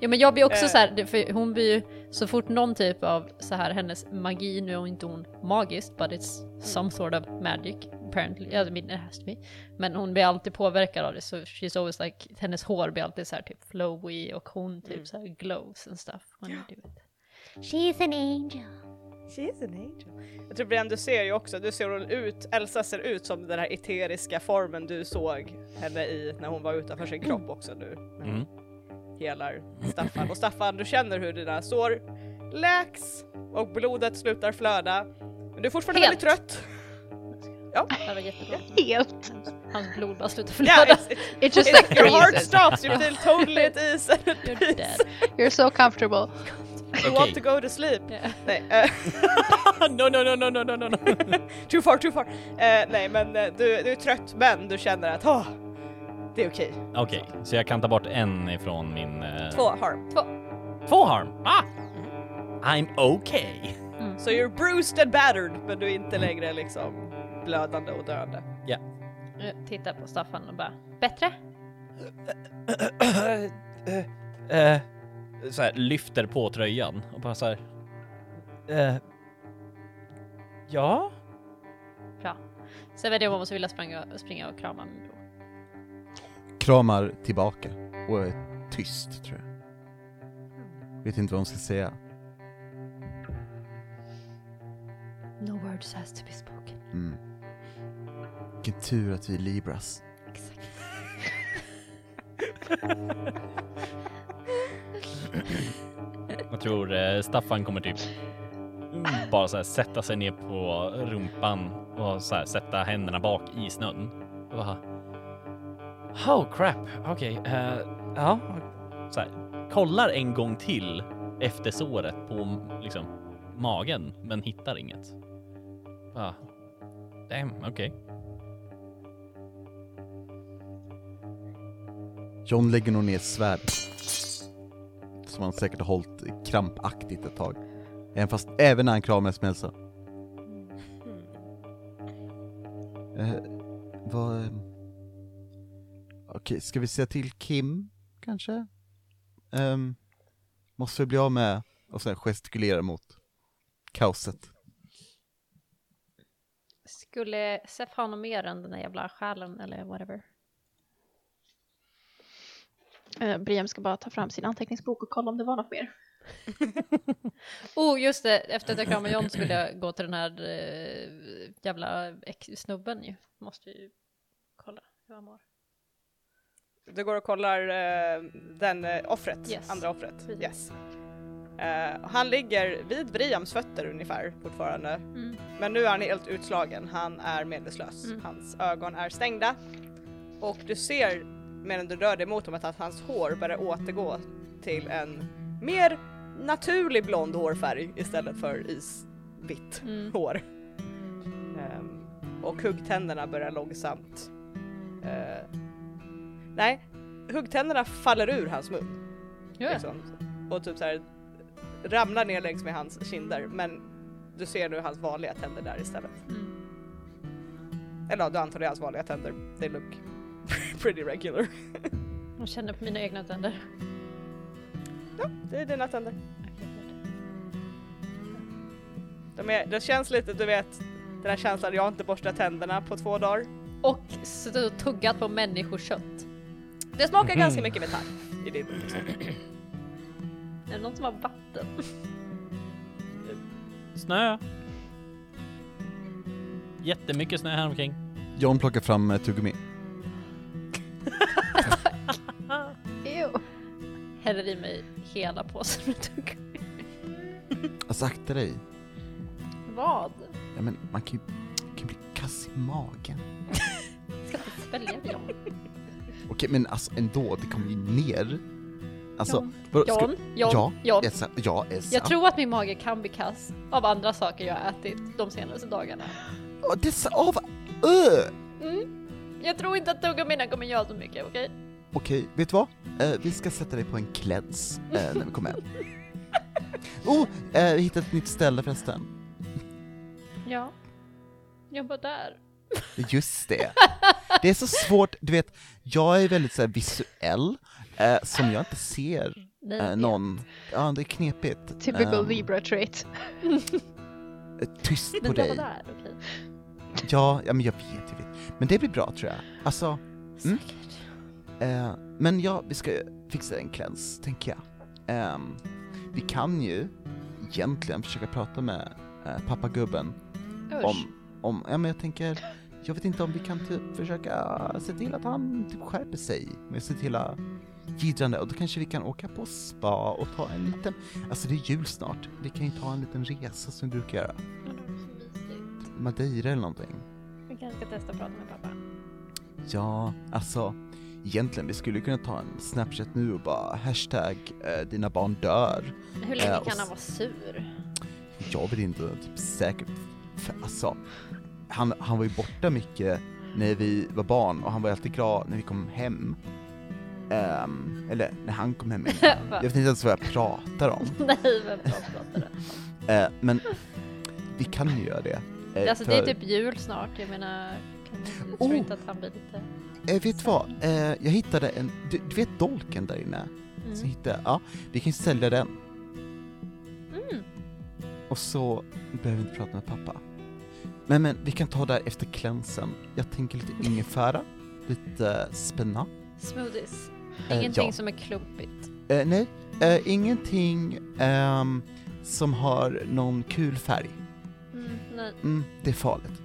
Speaker 3: Ja men jag blir också
Speaker 1: Eh.
Speaker 3: så här, för hon blir ju så fort någon typ av så här hennes magi, nu är hon inte hon magisk but it's some sort of magic apparently, I mean it has to be. Men hon blir alltid påverkad av det så she's always like, hennes hår blir alltid så här typ flowy och hon typ så här glows and stuff when you do it.
Speaker 6: She's an angel.
Speaker 1: She is an angel. Jag tror Brian, du ser ju också, du ser hon ut, Elsa ser ut som den här eteriska formen du såg henne i när hon var utanför sin kropp också nu.
Speaker 2: Mm.
Speaker 1: Helar Staffan. Och Staffan, du känner hur dina sår läks och blodet slutar flöda. Men du är fortfarande
Speaker 3: Helt.
Speaker 1: väldigt trött.
Speaker 3: Ja, det var jättebra.
Speaker 5: Helt!
Speaker 3: Hans blod bara slutar flöda.
Speaker 1: Yeah, it's, it's,
Speaker 5: it just like
Speaker 1: your heart stops, you feel totally at ease
Speaker 3: You're dead.
Speaker 5: You're so comfortable.
Speaker 1: You okay. want to go to sleep?
Speaker 3: Yeah.
Speaker 1: Nej. Uh,
Speaker 2: no, no, no, no, no, no, no.
Speaker 1: too far, too far. Uh, nej, men uh, du, du är trött, men du känner att oh, det är okej. Okay.
Speaker 2: Okej, okay, så jag kan ta bort en ifrån min... Uh...
Speaker 1: Två harm.
Speaker 2: Två. Två harm? Ah! Mm. I'm okay.
Speaker 1: Mm. So you're bruised and battered, men du är inte mm. längre liksom blödande och döende.
Speaker 3: Jag tittar på Staffan och bara, bättre?
Speaker 2: Eh, så här, lyfter på tröjan och bara så här. eh, ja?
Speaker 3: Bra. Sen vet jag om jag vilja springa, springa och krama min bror.
Speaker 4: Kramar tillbaka och är tyst tror jag. Vet inte vad hon ska säga.
Speaker 3: No words has to be spoken.
Speaker 4: Mm. Vilken tur att vi är Libras. Exakt.
Speaker 2: Jag tror eh, Staffan kommer typ bara så här sätta sig ner på rumpan och så här, sätta händerna bak i snön. Bara, oh crap, okej, eh, ja. Så här, kollar en gång till efter såret på liksom magen, men hittar inget. Bara, damn, okej.
Speaker 4: John lägger nog ner svärd. Som han säkert har hållit krampaktigt ett tag. Även fast, även när han kramar Esmelsa. Eh, vad... Okej, Okej, ska vi säga till Kim, kanske? Um, måste vi bli av med och sen gestikulera mot kaoset.
Speaker 3: Skulle Sef ha något mer än den där jävla själen eller whatever?
Speaker 5: Eh, Briam ska bara ta fram sin anteckningsbok och kolla om det var något mer.
Speaker 3: Oh, just det. Efter att jag kramade John skulle jag gå till den här eh, jävla snubben ju. Måste ju kolla hur han mår.
Speaker 1: Du går och kollar eh, den eh, offret,
Speaker 3: Yes.
Speaker 1: andra offret.
Speaker 3: Precis.
Speaker 1: Yes. Eh, han ligger vid Briams fötter ungefär fortfarande.
Speaker 3: Mm.
Speaker 1: Men nu är han helt utslagen, han är medvetslös.
Speaker 3: Mm.
Speaker 1: Hans ögon är stängda. Och du ser medan du rör dig mot honom att hans hår börjar återgå till en mer naturlig blond hårfärg istället för isvitt
Speaker 3: Mm.
Speaker 1: hår. Ehm, och huggtänderna börjar långsamt... eh, nej, huggtänderna faller ur hans mun.
Speaker 3: Ja.
Speaker 1: Liksom, och typ så här ramlar ner längs med hans kinder men du ser nu hans vanliga tänder där istället.
Speaker 3: Mm.
Speaker 1: Eller ja, du antar det är hans vanliga tänder. They look pretty regular.
Speaker 3: Jag känner på mina egna tänder.
Speaker 1: Ja, det är dina tänder. De är, det känns lite, du vet, den här känslan, jag har inte borstat tänderna på två dagar.
Speaker 3: Och så tuggat på människokött.
Speaker 1: Det smakar
Speaker 2: Mhm.
Speaker 1: ganska mycket metall i din liksom.
Speaker 3: Är det någon som har vatten?
Speaker 2: Snö. Jättemycket snö här omkring.
Speaker 4: John plockar fram ett tuggummi.
Speaker 3: Häller i mig hela påsen med tuggummi.
Speaker 4: Alltså akta dig.
Speaker 3: Vad?
Speaker 4: Ja, men man kan ju, man kan ju bli kass i magen.
Speaker 3: Ska inte svälja det John.
Speaker 4: Okej, men alltså ändå, det kommer ju ner. Alltså,
Speaker 3: John,
Speaker 4: vadå, ska-
Speaker 3: John, John,
Speaker 4: Ja,
Speaker 3: John.
Speaker 4: Elsa, ja, Elsa.
Speaker 3: Jag tror att min mage kan bli kass av andra saker jag har ätit de senaste dagarna.
Speaker 4: Åh, dessa av... Öh!
Speaker 3: Mm. Jag tror inte att tuggummina kommer göra så mycket, okej?
Speaker 4: Okej, vet du vad? Eh, vi ska sätta dig på en cleanse eh, när vi kommer hem. Oh, eh, vi hittade ett nytt ställe förresten.
Speaker 3: Ja. Jobba där.
Speaker 4: Just det. Det är så svårt, du vet, jag är väldigt så visuell, eh, som jag inte ser eh, någon... Ja, det är knepigt.
Speaker 5: Typical
Speaker 4: Ehm,
Speaker 5: Libra trait.
Speaker 4: eh, Tyst på dig.
Speaker 3: där, okej?
Speaker 4: Ja, ja, men jag vet, jag vet. Men det blir bra tror jag. Alltså, Mm.
Speaker 3: Säkert.
Speaker 4: Eh, men ja, vi ska fixa en cleanse, tänker jag. Ehm, vi kan ju egentligen försöka prata med eh, pappagubben
Speaker 3: Usch.
Speaker 4: om, om, ja men jag tänker, jag vet inte om vi kan typ försöka se till att han typ skärper sig med sitt hela jiddrande och då kanske vi kan åka på spa och ta en liten, alltså det är jul snart, vi kan ju ta en liten resa som vi brukar göra. Madeira eller någonting.
Speaker 3: Vi kanske ska testa att prata med pappa.
Speaker 4: Ja, alltså egentligen, vi skulle kunna ta en snapchat nu och bara hashtag eh, dina barn dör.
Speaker 3: Hur länge
Speaker 4: Eh,
Speaker 3: kan han vara sur?
Speaker 4: Jag vet inte, typ säkert, för, alltså, han, han var ju borta mycket när vi var barn och han var alltid glad när vi kom hem. Ehm, eller när han kom hem. Jag vet inte ens vad jag pratar om.
Speaker 3: Nej, vem pratar det?
Speaker 4: Eh, men vi kan ju göra det. Eh,
Speaker 3: Alltså det är
Speaker 4: för-
Speaker 3: typ jul snart, jag menar, kan, du
Speaker 4: Oh.
Speaker 3: tror inte att han blir lite...
Speaker 4: Eh, vet du vad? Eh, jag hittade en, du, du vet dolken där inne? Så
Speaker 3: Mm.
Speaker 4: hittade, ja, vi kan ju sälja den.
Speaker 3: Mm.
Speaker 4: Och så behöver vi inte prata med pappa. Men, men vi kan ta där efter klänsen. Jag tänker lite ingefära, lite spenat.
Speaker 3: Smoothies.
Speaker 4: Eh,
Speaker 3: Ingenting
Speaker 4: ja.
Speaker 3: som är klumpigt.
Speaker 4: Eh, nej, eh, ingenting ehm, som har någon kul färg.
Speaker 3: Mm, nej,
Speaker 4: Mm, det är farligt.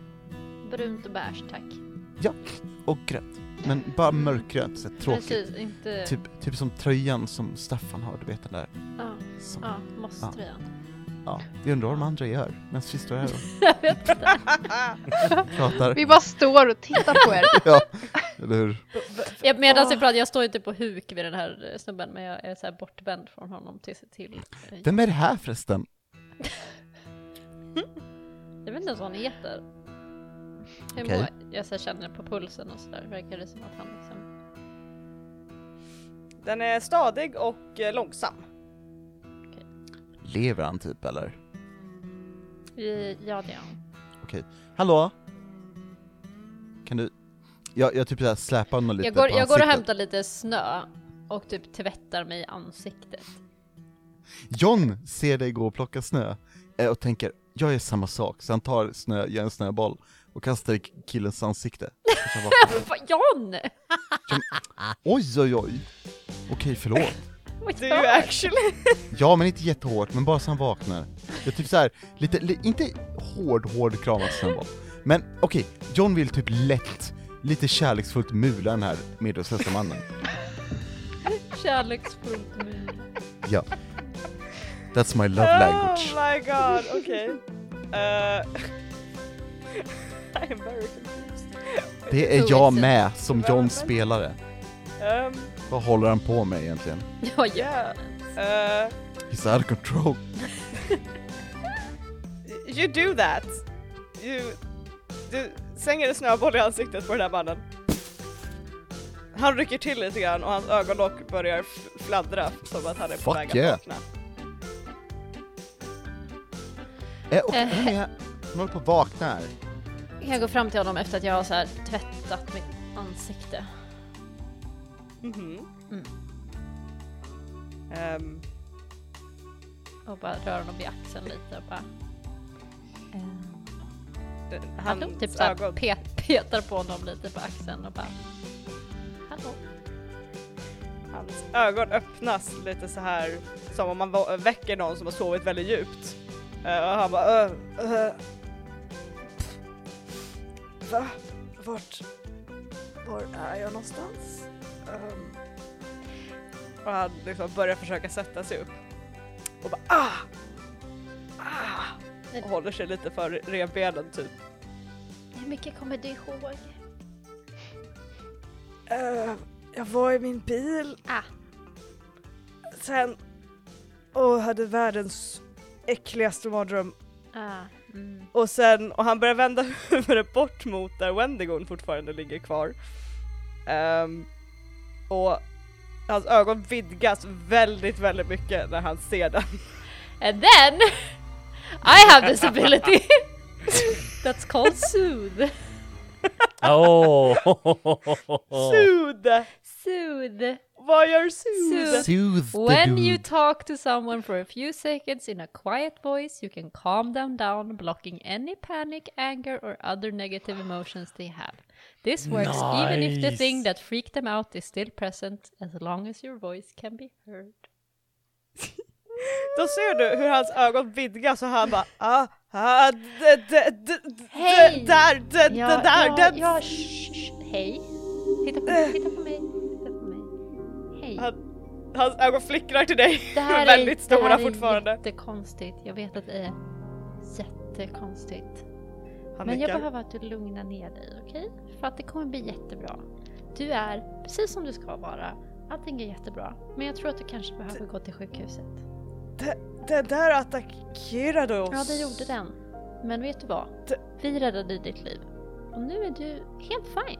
Speaker 3: brunt och beige tack.
Speaker 4: Och grönt. Men bara mörkgrönt, så här tråkigt.
Speaker 3: Precis, inte...
Speaker 4: Typ, typ som tröjan som Staffan har, du vet den där.
Speaker 3: Ja,
Speaker 4: Som,
Speaker 3: ja, mosströjan.
Speaker 4: Ja, vi undrar vad de andra gör medan vi står här och pratar.
Speaker 5: Vi bara står och tittar på er.
Speaker 4: Ja, eller hur?
Speaker 3: Jag, medan jag pratar, jag står ju typ på huk vid den här eh, snubben, men jag är så här bortvänd från honom till, till eh,
Speaker 4: Vem är det här förresten?
Speaker 3: Jag vet inte ens vad han heter. Hur
Speaker 4: Okej.
Speaker 3: mår- Jag så känner på pulsen och sådär, verkar det som att han liksom...
Speaker 1: Den är stadig och eh, långsam.
Speaker 4: Lever han typ eller?
Speaker 3: I- Ja, det är han.
Speaker 4: Hallå? Kan du? Jag, jag typ såhär släpar honom lite
Speaker 3: Jag går,
Speaker 4: på
Speaker 3: jag går och hämtar lite snö och typ tvättar mig i ansiktet.
Speaker 4: John ser dig gå och plocka snö eh, och tänker, jag gör samma sak, så han tar snö, gör en snöboll och kastar i killens ansikte. Han.
Speaker 3: Vad- John!
Speaker 4: oj oj oj! Okej, förlåt.
Speaker 1: Du är actually...
Speaker 4: Ja, men inte jättehårt, men bara så han vaknar. Jag typ så här, lite, li, inte hård, hård kramad snöboll. Men okej, John vill typ lätt, lite kärleksfullt mula den här medvetslösa mannen.
Speaker 3: Kärleksfullt mul.
Speaker 4: Ja. That's my love language.
Speaker 1: Oh my god, okej. Eh, I am very confused.
Speaker 4: Det är jag med som John spelare.
Speaker 1: Um,
Speaker 4: Vad håller han på med egentligen?
Speaker 3: Ja,
Speaker 1: yeah. Uh,
Speaker 4: He's out of control.
Speaker 1: you do that. You, du slänger en snöboll i ansiktet på den här mannen. Han rycker till lite grann och hans ögonlock börjar fladdra som att han är på
Speaker 4: Fuck
Speaker 1: väg att
Speaker 4: yeah.
Speaker 1: vakna.
Speaker 4: Eh, och hon är, hon håller på att vakna här.
Speaker 3: Jag går fram till honom efter att jag har så här tvättat mitt ansikte.
Speaker 1: Mhm.
Speaker 3: Mm.
Speaker 1: Ehm,
Speaker 3: Och bara rör honom vid axeln lite och bara... ehm, Han
Speaker 1: hans
Speaker 3: typ så här
Speaker 1: ögon
Speaker 3: pet, petar på honom lite på axeln och bara... Hallå?
Speaker 1: Hans ögon öppnas lite så här som om man väcker någon som har sovit väldigt djupt. Eh, och han bara uh, uh, Va? Vart? Var är jag någonstans? Ehm. och han liksom börjar försöka sätta sig upp. Och bara ah! Ah! Och håller sig lite för revbenen typ.
Speaker 3: Hur mycket kommer du ihåg?
Speaker 1: Eh, jag var i min bil.
Speaker 3: Ah.
Speaker 1: Sen och hade världens äckligaste mardröm.
Speaker 3: Ah, mm.
Speaker 1: Och sen, och han börjar vända huvudet bort mot där Wendigon fortfarande ligger kvar. Ehm, och hans ögon vidgas väldigt, väldigt mycket när han ser den.
Speaker 3: And then I have this ability that's called soothe.
Speaker 2: Oh.
Speaker 1: Soothe!
Speaker 3: Soothe.
Speaker 1: Vad gör soothe?
Speaker 3: Soothe.
Speaker 4: Soothe the
Speaker 3: When
Speaker 4: dude.
Speaker 3: you talk to someone for a few seconds in a quiet voice, you can calm them down, blocking any panic, anger, or other negative emotions they have. This works even if the
Speaker 2: Nice.
Speaker 3: thing that freaked them out is still present, as long as your voice can be heard.
Speaker 1: Då ser du hur hans ögon vidgas och han bara ah, ah, d, d, d, d,
Speaker 3: Hej!
Speaker 1: där, d,
Speaker 3: Ja,
Speaker 1: där,
Speaker 3: ja,
Speaker 1: den.
Speaker 3: ja, hej. Titta på mig, titta på mig, titta på mig. Hej.
Speaker 1: Han, hans ögon flickrar till dig,
Speaker 3: Det här
Speaker 1: väldigt
Speaker 3: är,
Speaker 1: stora
Speaker 3: det här är
Speaker 1: fortfarande.
Speaker 3: jättekonstigt. Jag vet att det är jättekonstigt.
Speaker 1: Han
Speaker 3: Men jag
Speaker 1: nickar.
Speaker 3: behöver att du lugnar ner dig, okej? För att det kommer bli jättebra. Du är precis som du ska vara. Allting är jättebra. Men jag tror att du kanske behöver gå till sjukhuset.
Speaker 1: Den där attackerade oss.
Speaker 3: Ja, det gjorde den. Men vet du vad?
Speaker 1: Det-
Speaker 3: Vi räddade ditt liv. Och nu är du helt fine.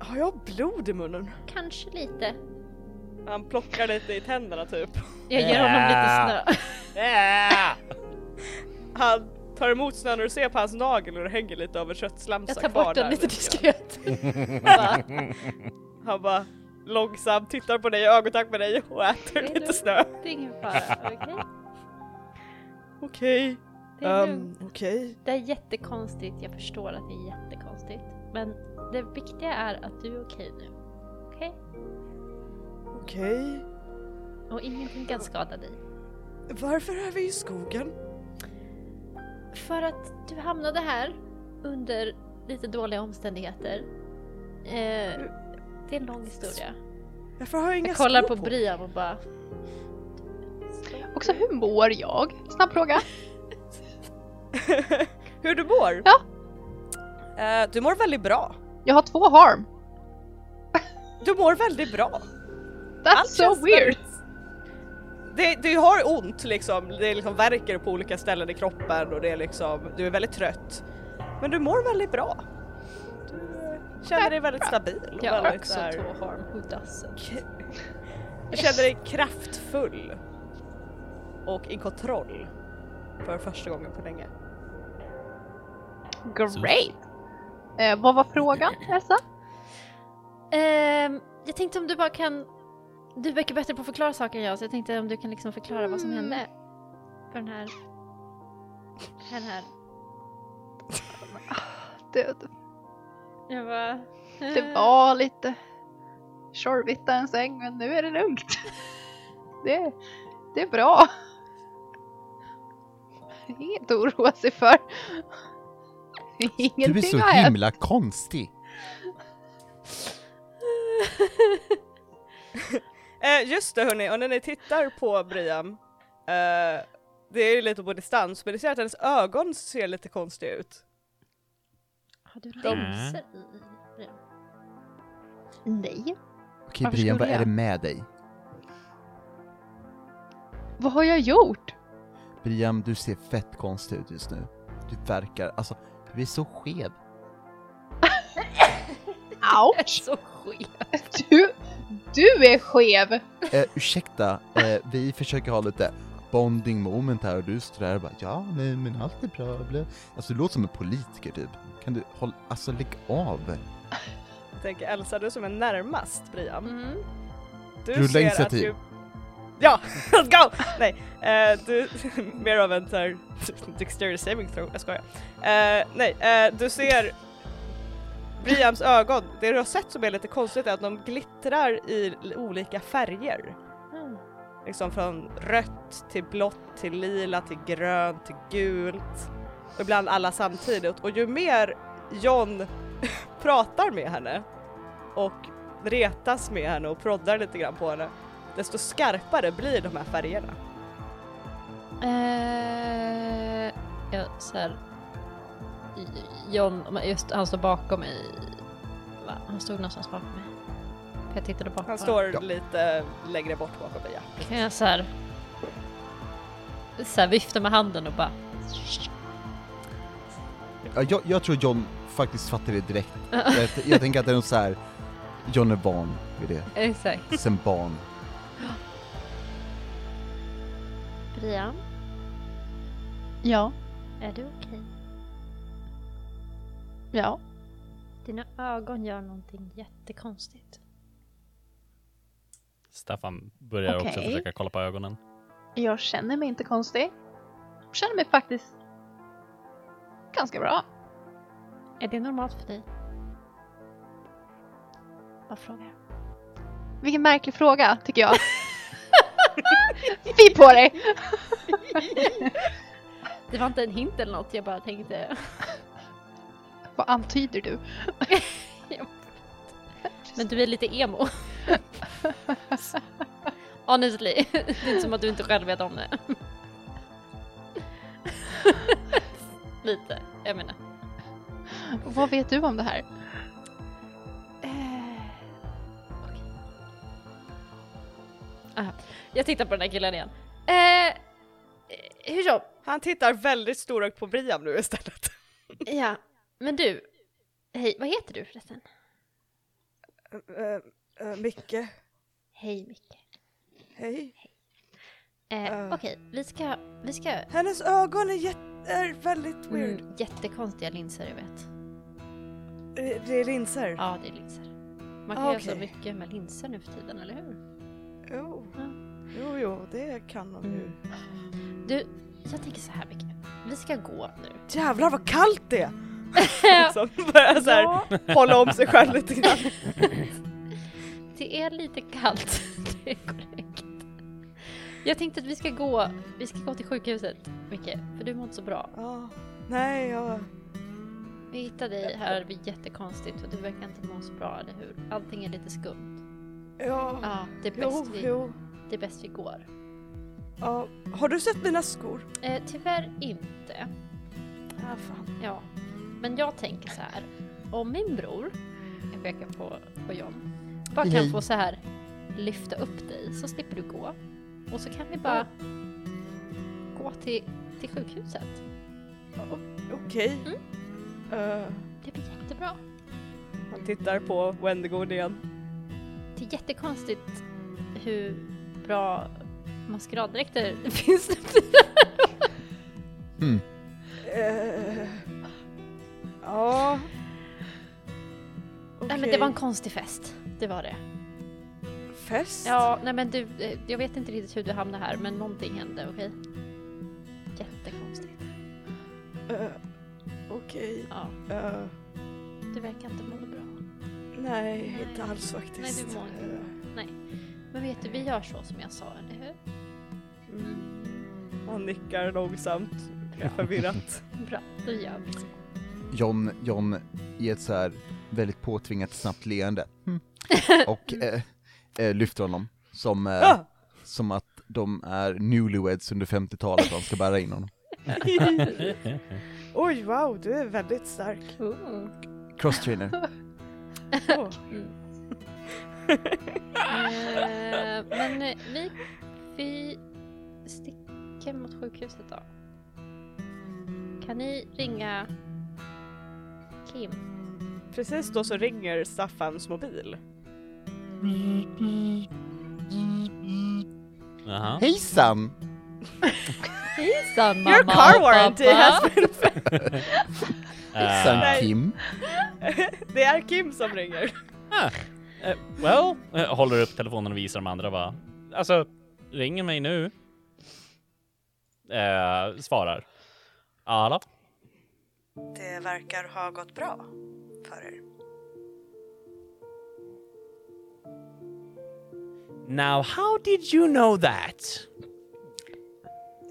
Speaker 1: Har jag blod i munnen?
Speaker 3: Kanske lite.
Speaker 1: Han plockar lite i tänderna typ.
Speaker 3: Jag ger honom lite snö.
Speaker 1: Han tar emot snön och du ser på hans nagel och det hänger lite av en köttslamsa
Speaker 3: Jag tar
Speaker 1: kvar
Speaker 3: bort den
Speaker 1: där
Speaker 3: lite diskret.
Speaker 1: Han bara långsamt tittar på dig i ögonkontakt med dig och äter lite
Speaker 3: lugnt.
Speaker 1: snö.
Speaker 3: Det är ingen fara, okej?
Speaker 1: Okej.
Speaker 3: Det är
Speaker 1: Um,
Speaker 3: lugnt.
Speaker 1: Okej.
Speaker 3: Det är jättekonstigt, jag förstår att det är jättekonstigt. Men det viktiga är att du är okej nu. Okej?
Speaker 1: Okej.
Speaker 3: Och ingenting kan skada dig.
Speaker 1: Varför är vi i skogen?
Speaker 3: För att du hamnade här under lite dåliga omständigheter. Eh, det är en lång historia.
Speaker 1: Varför har jag inga
Speaker 3: Jag kollar
Speaker 1: skor
Speaker 3: på Brian och bara...
Speaker 5: Också hur mår jag? Snabb fråga.
Speaker 1: Hur du mår?
Speaker 5: Ja.
Speaker 1: Eh, du mår väldigt bra.
Speaker 5: Jag har två harm.
Speaker 1: Du mår väldigt bra.
Speaker 5: That's
Speaker 1: Allt
Speaker 5: so weird.
Speaker 1: Det, du har ont liksom, det liksom verkar på olika ställen i kroppen och det är liksom, du är väldigt trött. Men du mår väldigt bra. Du eh, känner dig väldigt stabil och
Speaker 3: Jag har
Speaker 1: väldigt
Speaker 3: också
Speaker 1: så här-
Speaker 3: två harm, who doesn't?
Speaker 1: Du känner dig kraftfull. Och i kontroll. För första gången på länge.
Speaker 5: Great. Eh, vad var frågan Elsa?
Speaker 3: Ehm, jag tänkte om du bara kan... Du verkar bättre på att förklara saker än jag, så jag tänkte om du kan liksom förklara vad som
Speaker 5: Mm.
Speaker 3: hände. För den här... Den här...
Speaker 5: Det,
Speaker 3: Jag bara...
Speaker 5: det var lite tjorvigt en säng men nu är det lugnt. Det, det är bra. Inget att oroa sig för. Ingenting
Speaker 4: Du är så
Speaker 5: har hänt.
Speaker 4: himla konstig.
Speaker 1: Eh, just det hörni, och när ni tittar på Briam, eh, det är ju lite på distans, men ni ser att hennes ögon ser lite konstiga ut.
Speaker 3: Har du
Speaker 2: De-
Speaker 3: linser i? i-
Speaker 5: Nej.
Speaker 4: Okej
Speaker 5: Varför
Speaker 4: Brian, vad
Speaker 5: skulle
Speaker 4: är
Speaker 5: jag?
Speaker 4: det med dig?
Speaker 5: Vad har jag gjort?
Speaker 4: Brian, du ser fett konstig ut just nu. Du verkar, alltså, du är så skev.
Speaker 5: Ouch!
Speaker 3: Så skev.
Speaker 5: Du, du är skev!
Speaker 4: Eh, ursäkta, eh, vi försöker ha lite bonding moment här och du står där och bara ja, nej men allt är bra, bla. Alltså du låter som en politiker typ. Kan du hålla, alltså lägg av.
Speaker 1: Jag tänker Elsa, du som är närmast Briam.
Speaker 3: Mm.
Speaker 1: Du
Speaker 4: Rulla
Speaker 1: ser
Speaker 4: initiativ.
Speaker 1: Att du... Ja, let's go! Nej, eh, du, mer av en såhär dexterity saving throw, jag skojar. Eh, nej, eh, du ser Briams ögon, det du har sett som är lite konstigt är att de glittrar i olika färger.
Speaker 3: Mm.
Speaker 1: Liksom från rött till blått till lila till grönt till gult. Och ibland alla samtidigt. Och ju mer John pratar med henne och retas med henne och proddar lite grann på henne, desto skarpare blir de här färgerna.
Speaker 3: Eh, jag så här, John, just han står bakom mig. Va? Han stod någonstans bakom mig. Jag tittade bakom
Speaker 1: Han står
Speaker 4: Ja.
Speaker 1: lite längre bort bakom mig. Ja.
Speaker 3: Kan jag så här, så här vifta med handen och bara...
Speaker 4: Ja, jag, jag tror John faktiskt fattar det direkt. Jag, jag tänker att det är något så här. John är van vid det,
Speaker 3: Exakt.
Speaker 4: sen barn.
Speaker 3: Brian,
Speaker 5: Ja.
Speaker 3: är du okej?
Speaker 5: Ja.
Speaker 3: Dina ögon gör någonting jättekonstigt.
Speaker 2: Staffan börjar också
Speaker 5: Okej.
Speaker 2: försöka kolla på ögonen.
Speaker 5: Jag känner mig inte konstig. Jag känner mig faktiskt ganska bra.
Speaker 3: Är det normalt för dig? Vad frågar?
Speaker 5: Vilken märklig fråga, tycker jag. Fy på dig!
Speaker 3: Det var inte en hint eller något, jag bara tänkte...
Speaker 5: Vad antyder du?
Speaker 3: Men du är lite emo. Honestly, det är inte som att du inte själv vet om det. lite, jag menar.
Speaker 5: Vad vet du om det här?
Speaker 3: Eh. Aha. Jag tittar på den här killen igen. Eh, hur så?
Speaker 1: Han tittar väldigt storögt på Briam nu istället.
Speaker 3: Ja, men du. Hej, vad heter du förresten?
Speaker 1: Uh, uh, Micke,
Speaker 3: Hej Micke.
Speaker 1: hej.
Speaker 3: Eh,
Speaker 1: Eh.
Speaker 3: Okej, vi ska, vi ska...
Speaker 1: Hennes ögon är, jät- är väldigt weird.
Speaker 3: Mm, jättekonstiga linser jag vet.
Speaker 1: Det- Det är linser.
Speaker 3: Ja, det är linser. Man kan
Speaker 1: Ah,
Speaker 3: göra så mycket med linser nu för tiden, eller hur?
Speaker 1: Jo.
Speaker 3: Ja.
Speaker 1: jo, jo, det kan de ju.
Speaker 3: Du, jag tänker så här Micke. Vi ska gå nu.
Speaker 1: Jävlar vad kallt det är! Liksom börjar så här,
Speaker 3: Ja,
Speaker 1: hålla om sig själv lite grann.
Speaker 3: det är lite kallt. Det är korrekt. Jag tänkte att vi ska gå, vi ska gå till sjukhuset, Micke, för du mår inte så bra.
Speaker 1: Ja, nej, jag...
Speaker 3: Vi hittade dig här vid jättekonstigt och du verkar inte må så bra, eller hur? Allting är lite skumt.
Speaker 1: Ja,
Speaker 3: Ja, det är
Speaker 1: jo,
Speaker 3: bäst, vi,
Speaker 1: jo.
Speaker 3: det är bäst vi går.
Speaker 1: Ja, har du sett mina skor?
Speaker 3: Eh, tyvärr inte.
Speaker 1: Ja, fan.
Speaker 3: Ja. Men jag tänker så här. Om min bror, jag pekar på, på John, bara kan få så här lyfta upp dig så slipper du gå. Och så kan vi bara gå till, till sjukhuset.
Speaker 1: Okej.
Speaker 3: Mm.
Speaker 1: Eh,
Speaker 3: Det blir jättebra.
Speaker 1: han tittar på Wendigård igen.
Speaker 3: Det är jättekonstigt hur bra maskeraddräkter det finns nu.
Speaker 4: Hmm.
Speaker 1: Eh, ja.
Speaker 3: Nej men det var en konstig fest. Det var det.
Speaker 1: fest?
Speaker 3: Ja, nej men du, eh, jag vet inte riktigt hur du hamnade här men någonting hände, okej? Jättekonstigt.
Speaker 1: Eh, Okej.
Speaker 3: Ja,
Speaker 1: Eh,
Speaker 3: du verkar inte må bra.
Speaker 1: nej, inte alls faktiskt.
Speaker 3: Nej, du mår inte bra. Nej. Men vet du, vi gör så som jag sa, eller hur?
Speaker 1: mm. Han nickar långsamt, förvirrat.
Speaker 3: Bra, då gör vi så.
Speaker 4: John, John ger ett så här väldigt påtvingat snabbt leende. Hmm. Och eh, eh, lyfter honom. Som, eh,
Speaker 1: Ah!
Speaker 4: som att de är newlyweds under 50-talet och han ska bära in honom.
Speaker 1: Oj, wow, du är väldigt stark.
Speaker 4: Crosstrainer.
Speaker 1: Åh.
Speaker 3: Eh, men eh, vi, vi sticker mot sjukhuset då. Kan ni ringa Kim?
Speaker 1: Precis då så ringer Staffans mobil.
Speaker 2: Jaha.
Speaker 4: Hejsan!
Speaker 3: Hejsan mamma
Speaker 1: Your car warranty
Speaker 3: pappa!
Speaker 1: has been...
Speaker 4: Hejsan
Speaker 1: Nej.
Speaker 4: Kim!
Speaker 1: det är Kim som ringer.
Speaker 2: Ah, eh, well, eh, håller upp telefonen och visar de andra bara. Alltså, ringer mig nu. Eh, svarar. Alla.
Speaker 1: Det verkar ha gått bra för er.
Speaker 2: Now, how did you know that?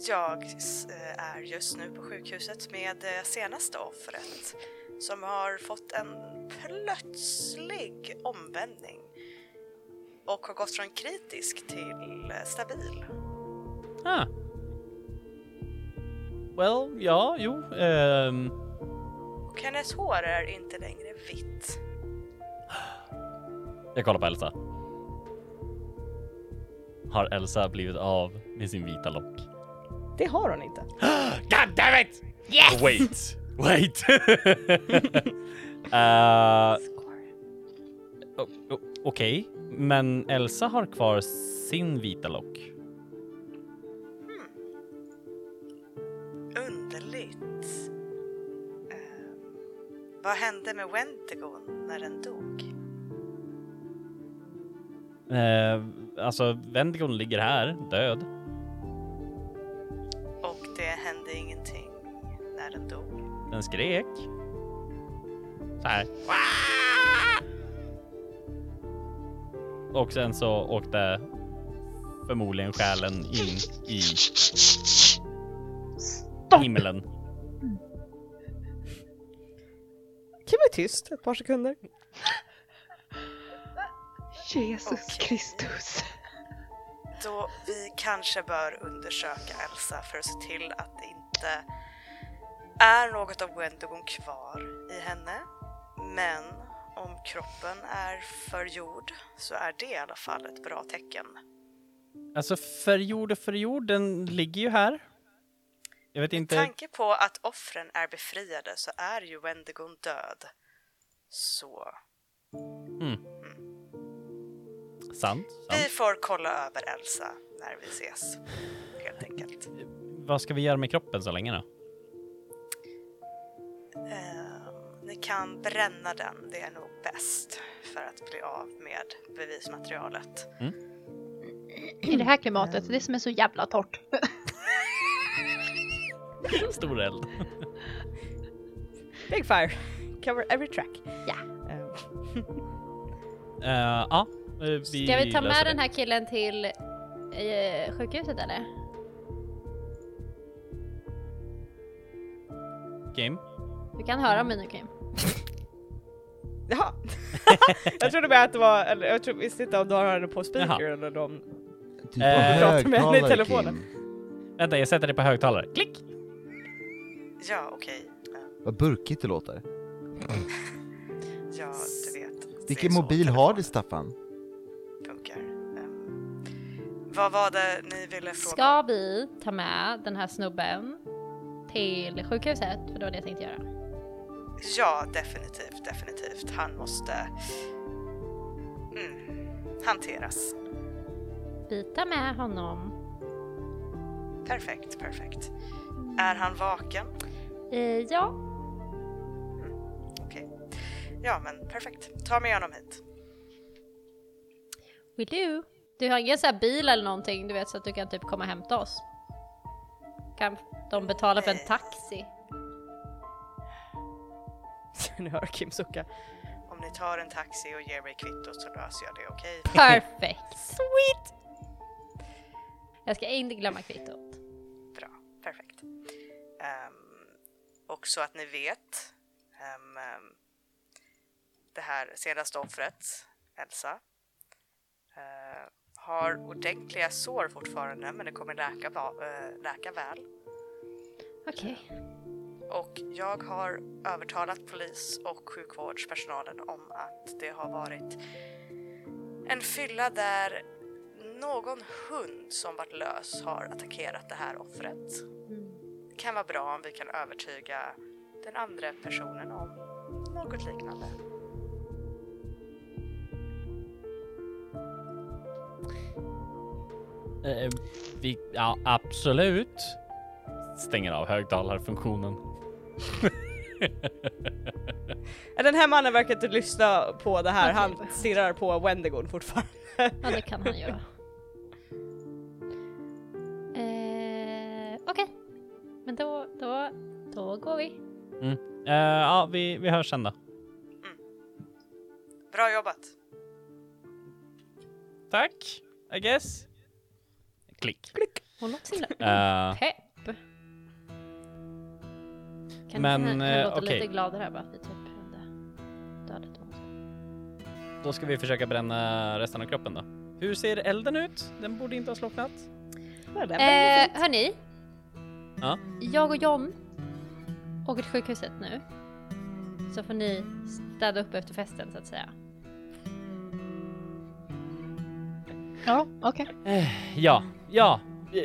Speaker 1: Jag eh, är just nu på sjukhuset med det senaste offret som har fått en plötslig omvändning och har gått från kritisk till eh, stabil.
Speaker 2: Ah. Well, ja, jo. ehm,
Speaker 1: Och hennes hår är inte längre vitt.
Speaker 2: jag kollar på Elsa. Har Elsa blivit av med sin vita lock?
Speaker 1: Det har hon inte.
Speaker 2: God damn it!
Speaker 6: Yes!
Speaker 2: Wait, wait. uh, Okej, men Elsa har kvar sin vita lock.
Speaker 1: Vad hände med Wendigon när den dog?
Speaker 2: Uh, alltså, Wendigon ligger här, död.
Speaker 1: Och det hände ingenting när den dog.
Speaker 2: Den skrek. Så här. Och sen så åkte förmodligen själen in i himlen.
Speaker 1: Kim är tyst ett par sekunder.
Speaker 5: Jesus
Speaker 1: Okej.
Speaker 5: Kristus.
Speaker 1: Då vi kanske bör undersöka Elsa för att se till att det inte är något av Wendigon kvar i henne. Men om kroppen är förgjord så är det i alla fall ett bra tecken.
Speaker 2: Alltså för jord och för jord, den ligger ju här. Jag vet
Speaker 1: Med
Speaker 2: inte.
Speaker 1: tanke på att offren är befriade så är ju Wendigon död. Så
Speaker 2: Sant.
Speaker 1: vi
Speaker 2: sant.
Speaker 1: får kolla över Elsa när vi ses. Helt enkelt.
Speaker 2: Vad ska vi göra med kroppen så länge då?
Speaker 1: Ehm, ni kan bränna den, det är nog bäst för att bli av med bevismaterialet.
Speaker 5: I det här klimatet, det som är så jävla torrt.
Speaker 2: Stor eld.
Speaker 1: Big fire, cover every track.
Speaker 5: Ja.
Speaker 1: Ehm,
Speaker 2: Eh, ja, eh, vi
Speaker 3: Ska vi ta med
Speaker 2: det.
Speaker 3: den här killen till eh, sjukhuset eller?
Speaker 2: Kim?
Speaker 3: Du kan höra mig nu Kim.
Speaker 1: Jaha! jag trodde bara att det var, eller jag tror, visste inte om du har henne på speaker
Speaker 2: Jaha.
Speaker 1: eller de...
Speaker 4: Du
Speaker 2: Eh,
Speaker 4: har
Speaker 1: pratar med henne i telefonen.
Speaker 4: Kim.
Speaker 2: Vänta, jag sätter det på högtalare. Klick!
Speaker 1: Ja, okej. Eh,
Speaker 4: Vad burkigt det låter.
Speaker 1: Ja, du vet. det
Speaker 4: Vilken mobil har du, Staffan?
Speaker 1: Funkar. Ehm, vad var det ni ville fråga
Speaker 3: Ska vi ta med den här snubben till sjukhuset? För det var det jag tänkte göra.
Speaker 1: Ja, definitivt, definitivt. Han måste mm, hanteras.
Speaker 3: Vi tar med honom.
Speaker 1: Perfekt, perfekt. Är han vaken?
Speaker 3: Eh, ja,
Speaker 1: Okej. Ja, men perfekt. Ta med honom hit.
Speaker 3: will do. Du har ingen sån här bil eller någonting, du vet, så att du kan typ komma och hämta oss? Kan de betala för en taxi?
Speaker 1: nu hör Kim sucka. Om ni tar en taxi och ger mig kvitto så löser jag det, okej?
Speaker 3: Perfekt! Sweet! Jag ska inte glömma kvittot.
Speaker 1: Perfekt. Um, och så att ni vet, ehm, det här senaste offret, Elsa, eh, har ordentliga sår fortfarande men det kommer läka, eh, läka väl.
Speaker 3: Okej.
Speaker 1: Och jag har övertalat polis och sjukvårdspersonalen om att det har varit en fylla där någon hund som varit lös har attackerat det här offret. Det kan vara bra om vi kan övertyga den andra personen om något liknande.
Speaker 2: Eh, vi, ja, absolut. Stänger av högtalarfunktionen.
Speaker 1: Den här mannen verkar inte lyssna på det här,
Speaker 3: Han
Speaker 1: stirrar på Wendigon fortfarande.
Speaker 3: Ja, det kan han göra. Men då, då, då går vi.
Speaker 2: Eh, ja, vi, vi hörs sen då.
Speaker 1: Bra jobbat!
Speaker 2: Tack, I guess. Klick.
Speaker 3: Hon låter så himla
Speaker 2: Eh,
Speaker 3: pepp. Kan
Speaker 2: Men,
Speaker 3: inte han
Speaker 2: eh,
Speaker 3: låter
Speaker 2: okej.
Speaker 3: lite gladare bara att vi typ dödat honom.
Speaker 2: då ska vi försöka bränna resten av kroppen då. Hur ser elden ut? Den borde inte ha slocknat.
Speaker 3: Eh, hörni.
Speaker 2: Ja.
Speaker 3: Jag och John åker till sjukhuset nu. Så får ni städa upp efter festen så att säga.
Speaker 5: Ja, okej.
Speaker 2: Eh, ja, ja,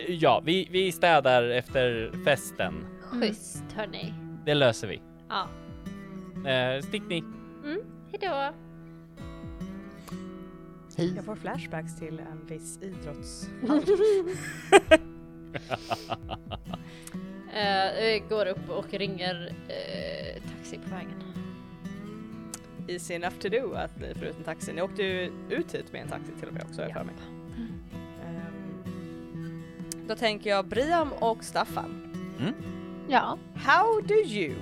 Speaker 2: ja, vi, vi städar efter festen.
Speaker 3: Schysst hörni.
Speaker 2: Det löser vi.
Speaker 3: Ja.
Speaker 2: Eh, stick ni.
Speaker 3: Mm, hejdå.
Speaker 4: Hej.
Speaker 1: Jag får flashbacks till en viss idrotts...
Speaker 3: Vi går upp och ringer eh, taxi på vägen.
Speaker 1: Easy enough to do att ni får ut en taxi. Ni åkte ju ut hit med en taxi till och med också har jag för mig. Ehm, då tänker jag Briam och Staffan.
Speaker 5: Ja.
Speaker 1: How do you,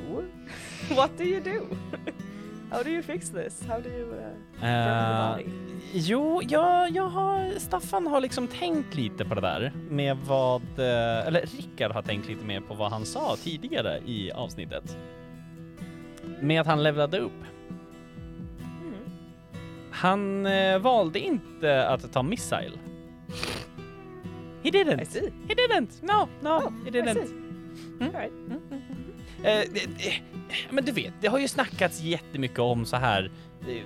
Speaker 1: what do you do? How do you fix this? How do you uh, the body?
Speaker 2: jo, jag, jag har, Staffan har liksom tänkt lite på det där med vad, eh, eller Rickard har tänkt lite mer på vad han sa tidigare i avsnittet. Med att han levlade upp.
Speaker 1: Mm.
Speaker 2: Han eh, valde inte att ta missile. He
Speaker 1: I
Speaker 2: didn't.
Speaker 1: see.
Speaker 2: He didn't. No, no,
Speaker 1: Oh,
Speaker 2: he
Speaker 1: I
Speaker 2: didn't. Mm.
Speaker 1: All right.
Speaker 2: Det- det- men du vet, det har ju snackats jättemycket om så här eh,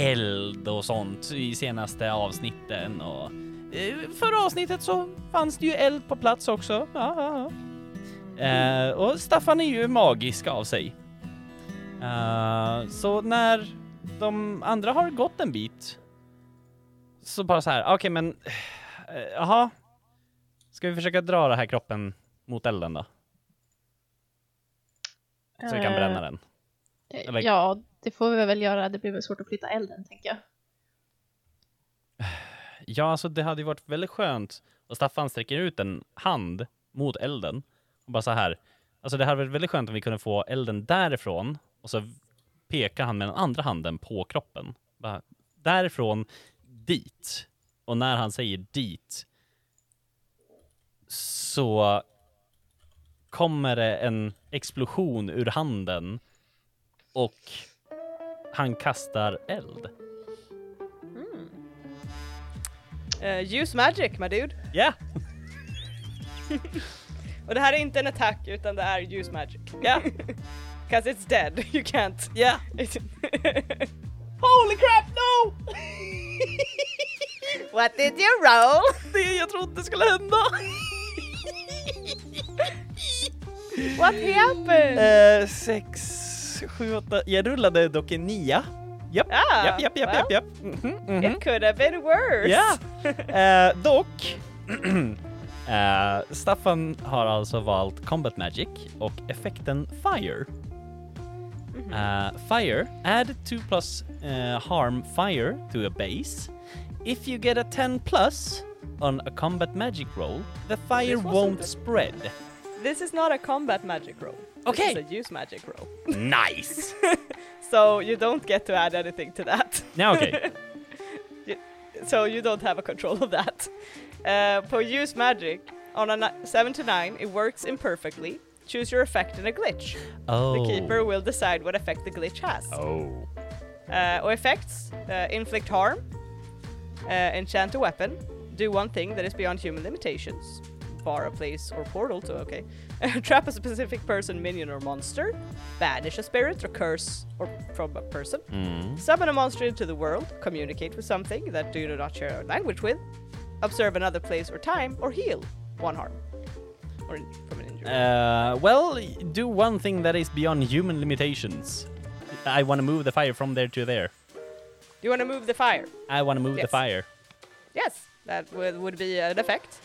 Speaker 2: eld och sånt i senaste avsnitten och eh, förra avsnittet så fanns det ju eld på plats också. Ja, ja, ja. Eh, och Staffan är ju magisk av sig. Eh, så när de andra har gått en bit så bara så här, okej men eh, jaha, ska vi försöka dra den här kroppen mot elden då? Så vi kan bränna den.
Speaker 5: Eh,
Speaker 2: Eller-
Speaker 5: Ja, det får vi väl göra. Det blir väl svårt att flytta elden, tänker jag.
Speaker 2: Ja, alltså det hade ju varit väldigt skönt och Staffan sträcker ut en hand mot elden och bara så här. Alltså det hade varit väldigt skönt om vi kunde få elden därifrån och så pekar han med den andra handen på kroppen. Bara, därifrån dit. Och när han säger dit så kommer det en explosion ur handen och han kastar eld.
Speaker 1: Uh, use magic my dude.
Speaker 2: Ja,
Speaker 1: Och det här är inte en attack utan det är use magic.
Speaker 2: ja,
Speaker 1: Cause it's dead, you can't. It-
Speaker 2: Holy crap, no!
Speaker 1: What did you roll?
Speaker 2: Det jag trodde skulle hända.
Speaker 1: What happened?
Speaker 2: Eh, sex, sju, åtta. Jag rullade dock en nia. Japp,
Speaker 1: Ah,
Speaker 2: japp, japp, japp,
Speaker 1: well.
Speaker 2: japp, japp. Mhm, mhm.
Speaker 1: It could have been worse.
Speaker 2: Ja, eh, dock. eh, Staffan har alltså valt Combat Magic och effekten Fire. Eh, fire, add 2 plus eh, harm fire to a base. If you get a 10 plus on a combat magic roll, the fire won't spread.
Speaker 1: This is not a combat magic roll.
Speaker 2: Okay.
Speaker 1: This is a use magic roll.
Speaker 2: Nice!
Speaker 1: So you don't get to add anything to that.
Speaker 2: Ja, okay.
Speaker 1: so you don't have a control of that. Uh, for use magic, on a ni- 7 to 9, it works imperfectly. Choose your effect in a glitch.
Speaker 2: Oh.
Speaker 1: The keeper will decide what effect the glitch has.
Speaker 2: Oh.
Speaker 1: Uh, och effects, uh, inflict harm, uh, enchant a weapon, do one thing that is beyond human limitations, bar a place or portal to, okay, trap a specific person, minion or monster, banish a spirit or curse or from a person,
Speaker 2: Mm.
Speaker 1: summon a monster into the world, communicate with something that you do not share a language with, observe another place or time, or heal one harm. Or from an injury.
Speaker 2: Uh, well, do one thing that is beyond human limitations. I want to move the fire from there to there.
Speaker 1: you want to move the fire?
Speaker 2: I want to move the fire.
Speaker 1: Yes, that would, would be an effect.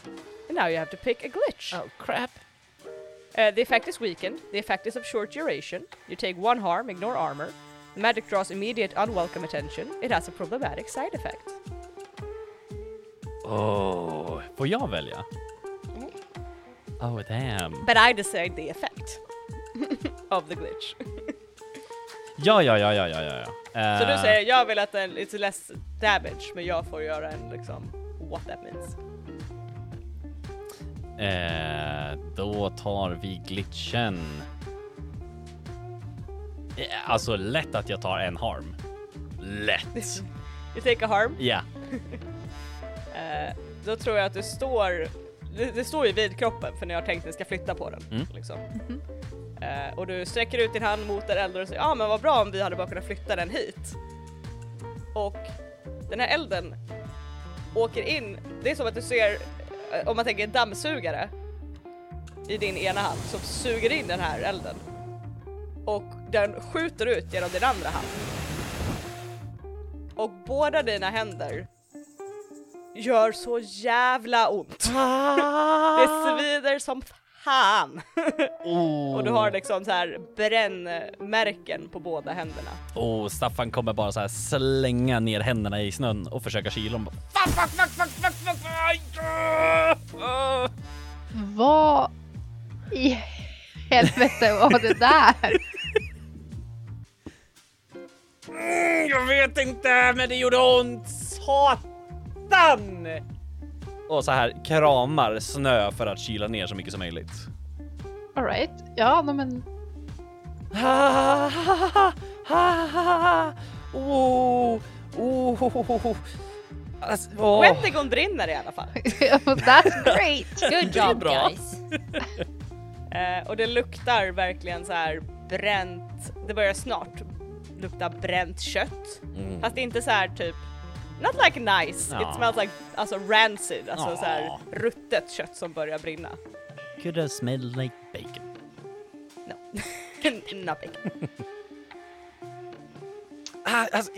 Speaker 1: And now you have to pick a glitch.
Speaker 2: Oh crap!
Speaker 1: Uh, the effect is weakened. The effect is of short duration. You take one harm, ignore armor. The magic draws immediate unwelcome attention. It has a problematic side effect.
Speaker 2: Oh, får jag välja?
Speaker 1: Mm.
Speaker 2: Oh damn.
Speaker 1: But I decide the effect of the glitch.
Speaker 2: Ja, ja, ja, ja, ja, ja. ja.
Speaker 1: Så du
Speaker 2: Eh,
Speaker 1: säger jag vill att den it's less damage men jag får göra en liksom what that means.
Speaker 2: Eh, då tar vi glitchen. Eh, Alltså lätt att jag tar en harm. Lätt.
Speaker 1: You take a harm.
Speaker 2: Ja.
Speaker 1: Eh, då tror jag att du står det, det står ju vid kroppen för när jag tänkte att jag ska flytta på den.
Speaker 2: Mm.
Speaker 1: Liksom. Eh, och du sträcker ut din hand mot den elden och säger ja ah, men vad bra om vi hade bara kunnat flytta den hit. Och den här elden åker in, det är som att du ser, om man tänker en dammsugare i din ena hand som suger in den här elden. Och den skjuter ut genom din andra hand. Och båda dina händer gör så jävla ont. Det svider som fan. Och du har liksom så här brännmärken på båda händerna.
Speaker 2: Och Staffan kommer bara så här slänga ner händerna i snön och försöka kyla dem.
Speaker 5: Vad i helvete var det där?
Speaker 2: Mm, jag vet inte, men det gjorde ont. Satan! Och så här kramar snö för att kyla ner så mycket som möjligt.
Speaker 5: Alright, ja no, men
Speaker 2: Oh, oh, alltså,
Speaker 1: brinner i alla fall.
Speaker 5: that's great!
Speaker 3: Good
Speaker 2: Det är
Speaker 3: job
Speaker 2: bra.
Speaker 3: guys!
Speaker 1: Eh, och det luktar verkligen så här bränt, det börjar snart lukta bränt kött.
Speaker 2: Mm.
Speaker 1: Fast inte så här typ, not like nice, it smells like alltså rancid, alltså så här ruttet kött som börjar brinna.
Speaker 2: Could have smelled like bacon.
Speaker 1: No, nothing.
Speaker 2: Ah, alltså,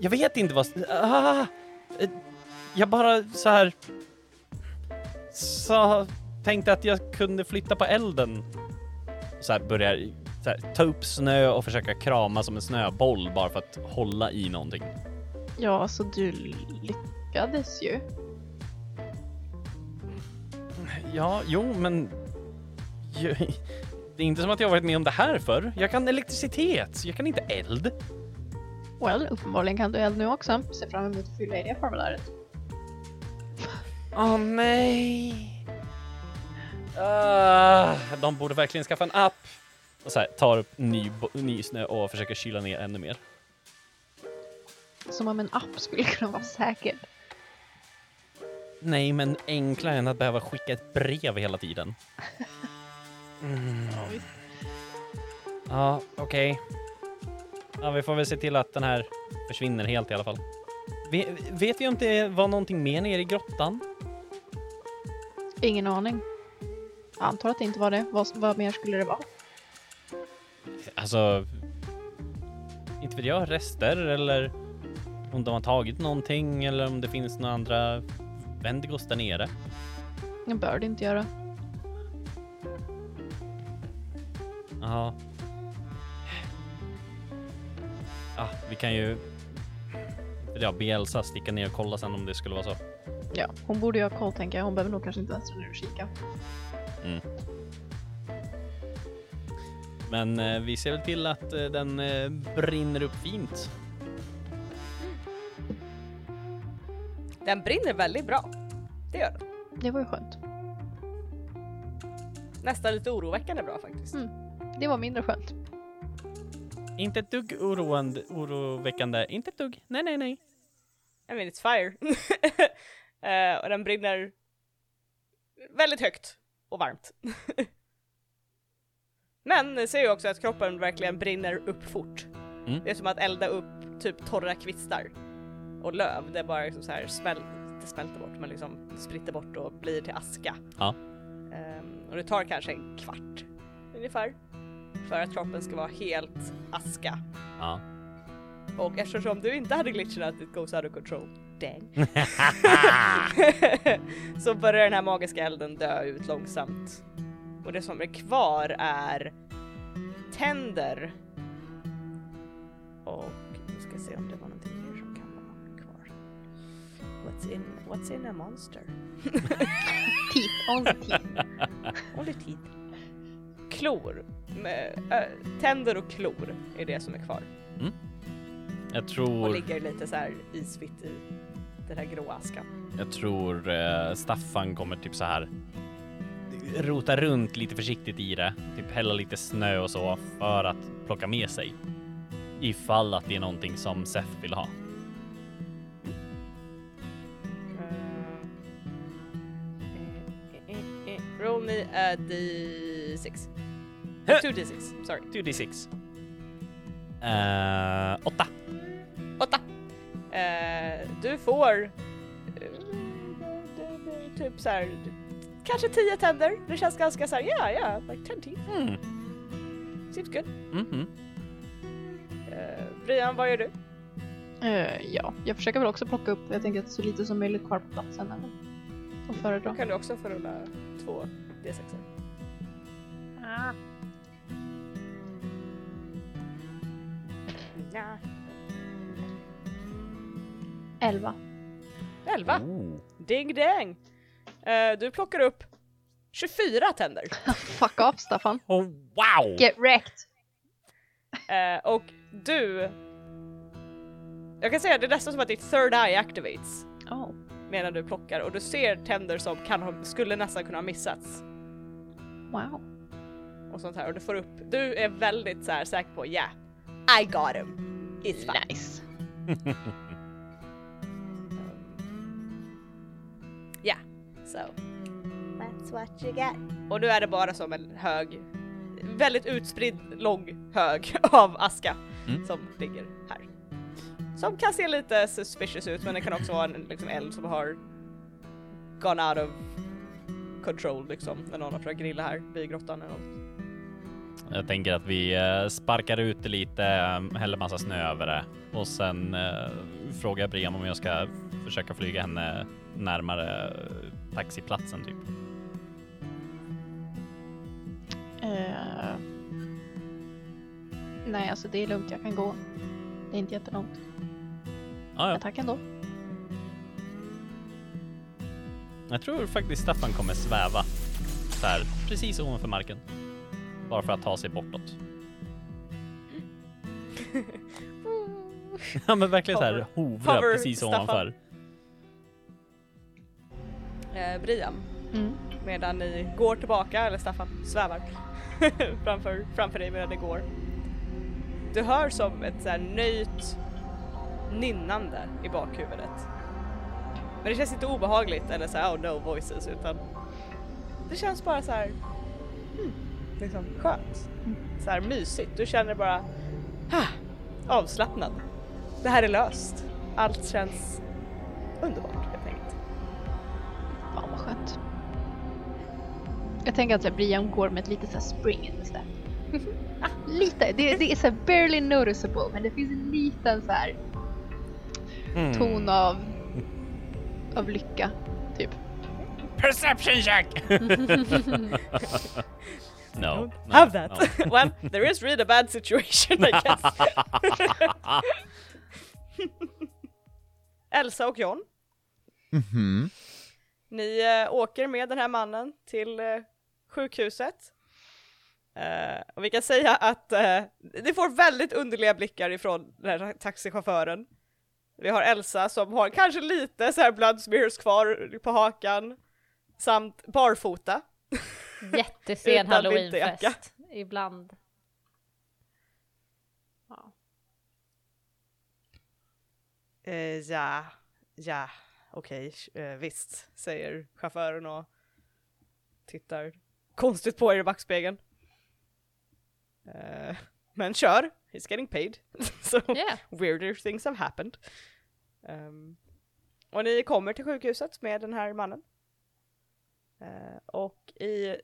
Speaker 2: jag vet inte vad... Ah, jag bara så här... Så tänkte att jag kunde flytta på elden. Så här börjar så här, ta upp snö och försöka krama som en snöboll bara för att hålla i någonting.
Speaker 5: Ja, så du lyckades ju.
Speaker 2: Ja, jo, men... Det är inte som att jag varit med om det här förr. Jag kan elektricitet, jag kan inte eld.
Speaker 5: Well, uppenbarligen kan du eld nu också. Ser fram emot att fylla i det formuläret.
Speaker 2: Åh nej! Ah, de borde verkligen skaffa en app. Och så här, tar upp ny, ny snö och försöker kyla ner ännu mer.
Speaker 5: Som om en app skulle kunna vara säker.
Speaker 2: Nej, men enklare än att behöva skicka ett brev hela tiden. Mm. Ja, okej. Ja, vi får väl se till att den här försvinner helt i alla fall. Ve- vet vi om det var någonting mer nere i grottan?
Speaker 5: Ingen aning. Jag antar att det inte var det. Vad, vad mer skulle det vara?
Speaker 2: Alltså, inte vet jag, rester eller om de har tagit någonting eller om det finns några andra Wendigos där nere.
Speaker 5: Det bör det inte göra.
Speaker 2: Ja. Ja, vi kan ju ja, be Elsa sticka ner och kolla sen om det skulle vara så.
Speaker 5: Ja, hon borde ju ha koll tänker jag. Hon behöver nog kanske inte ens och kika.
Speaker 2: Men eh, vi ser väl till att eh, den eh, brinner upp fint.
Speaker 1: Den brinner väldigt bra. Det gör den.
Speaker 5: Det var ju skönt.
Speaker 1: Nästan lite oroväckande bra faktiskt.
Speaker 5: Mm. Det var mindre skönt.
Speaker 2: Inte ett dugg oroande, oroväckande. Inte ett dugg. Nej, nej, nej.
Speaker 1: I mean it's fire. Eh, och den brinner väldigt högt och varmt. Men ni ser ju också att kroppen verkligen brinner upp fort.
Speaker 2: Mm.
Speaker 1: Det är som att elda upp typ torra kvistar och löv. Det är bara liksom så här smäl det smälter bort men liksom spritter bort och blir till aska.
Speaker 2: Ja.
Speaker 1: Ehm, och det tar kanske en kvart ungefär för att kroppen ska vara helt aska.
Speaker 2: Ja.
Speaker 1: Och eftersom du inte hade glitchen att it goes out of control, dang. så börjar den här magiska elden dö ut långsamt. Och det som är kvar är tänder. Och vi ska se om det var någonting What's in, what's in a monster?
Speaker 5: Teeth, only teeth.
Speaker 1: Only teeth. Klor. Med, tänder och klor är det som är kvar.
Speaker 2: Jag
Speaker 1: Och
Speaker 2: tror,
Speaker 1: ligger lite så här isvitt i den här gråa askan.
Speaker 2: jag tror eh, Staffan kommer typ så här rota runt lite försiktigt i det, typ hälla lite snö och så för att plocka med sig. Ifall att det är någonting som Seth vill ha.
Speaker 1: Roll me a d6.
Speaker 2: Hö!
Speaker 1: 2d6, sorry.
Speaker 2: 2d6. Uh, åtta.
Speaker 1: 8. Eh, du får eh, typ så här kanske 10 tänder. Det känns ganska så här, ja, ja, like 10 teeth.
Speaker 2: Mm.
Speaker 1: Seems good.
Speaker 2: Mhm.
Speaker 1: Eh, Brian, vad gör du?
Speaker 5: Eh, ja, jag försöker väl också plocka upp, jag tänker att så lite som möjligt kvar på platsen eller
Speaker 1: Då
Speaker 5: föredra.
Speaker 1: kan du också få rulla två d6.
Speaker 3: Ah.
Speaker 1: Ja.
Speaker 5: 11.
Speaker 1: 11.
Speaker 2: Oh.
Speaker 1: Ding dang! Eh, du plockar upp 24 tänder.
Speaker 5: Fuck off Staffan.
Speaker 2: oh, wow!
Speaker 5: Get wrecked!
Speaker 1: Eh, och du... Jag kan säga det är nästan som att ditt third eye activates
Speaker 5: Oh.
Speaker 1: Medan du plockar och du ser tänder som kan ha, skulle nästan kunna ha missats.
Speaker 5: Wow.
Speaker 1: Och sånt här och du får upp, du är väldigt så här säker på yeah, I got him. It's fine.
Speaker 5: Nice.
Speaker 1: Yeah, so.
Speaker 6: That's what you get.
Speaker 1: Och nu är det bara som en hög, väldigt utspridd lång hög av aska
Speaker 2: Mm.
Speaker 1: som ligger här. Som kan se lite suspicious ut men det kan också vara en liksom, eld som har gone out of control liksom när någon har försökt grilla här vid grottan eller något.
Speaker 2: Jag tänker att vi eh, sparkar ut lite, eh, häller massa snö över det och sen eh, frågar jag Brian om jag ska försöka flyga henne närmare eh, taxiplatsen typ.
Speaker 5: Eh, nej, alltså det är lugnt, jag kan gå. Det är inte jättelångt.
Speaker 2: Ja, ja.
Speaker 5: Men tack ändå.
Speaker 2: Jag tror faktiskt Staffan kommer sväva så här precis ovanför marken. Bara för att ta sig bortåt. ja men verkligen så här hovra
Speaker 1: hover
Speaker 2: precis
Speaker 1: Staffan.
Speaker 2: ovanför.
Speaker 1: Eh, Brian,
Speaker 5: Mm.
Speaker 1: medan ni går tillbaka, eller Staffan svävar framför, framför dig medan ni går. Du hör som ett så här nöjt nynnande i bakhuvudet. Men det känns inte obehagligt eller så här, oh no voices utan det känns bara så här hmm, liksom skönt. Så här mysigt. Du känner bara ah, avslappnad. Det här är löst. Allt känns underbart helt enkelt.
Speaker 5: Fan vad skönt. Jag tänker att Brian går med ett lite så här spring in the step. Lite, det, det är så här barely noticeable men det finns en liten så här
Speaker 2: Mm.
Speaker 5: ton av, av lycka. Typ.
Speaker 2: Perception check! no.
Speaker 1: Don't
Speaker 2: no,
Speaker 1: have that.
Speaker 2: no.
Speaker 1: well, there is really a bad situation I guess. Elsa och John,
Speaker 4: Mhm.
Speaker 1: ni eh, åker med den här mannen till eh, sjukhuset. Eh, och vi kan säga att eh, ni får väldigt underliga blickar ifrån den här taxichauffören. Vi har Elsa som har kanske lite så här blood smears kvar på hakan. Samt barfota.
Speaker 3: Jättesen halloweenfest. Ibland. Ja.
Speaker 1: Eh, ja, ja, okej, eh, visst, säger chauffören och tittar konstigt på er i backspegeln. Eh, men kör, he's getting paid. so
Speaker 3: Yeah.
Speaker 1: weirder things have happened. Ehm, och ni kommer till sjukhuset med den här mannen. Eh, och i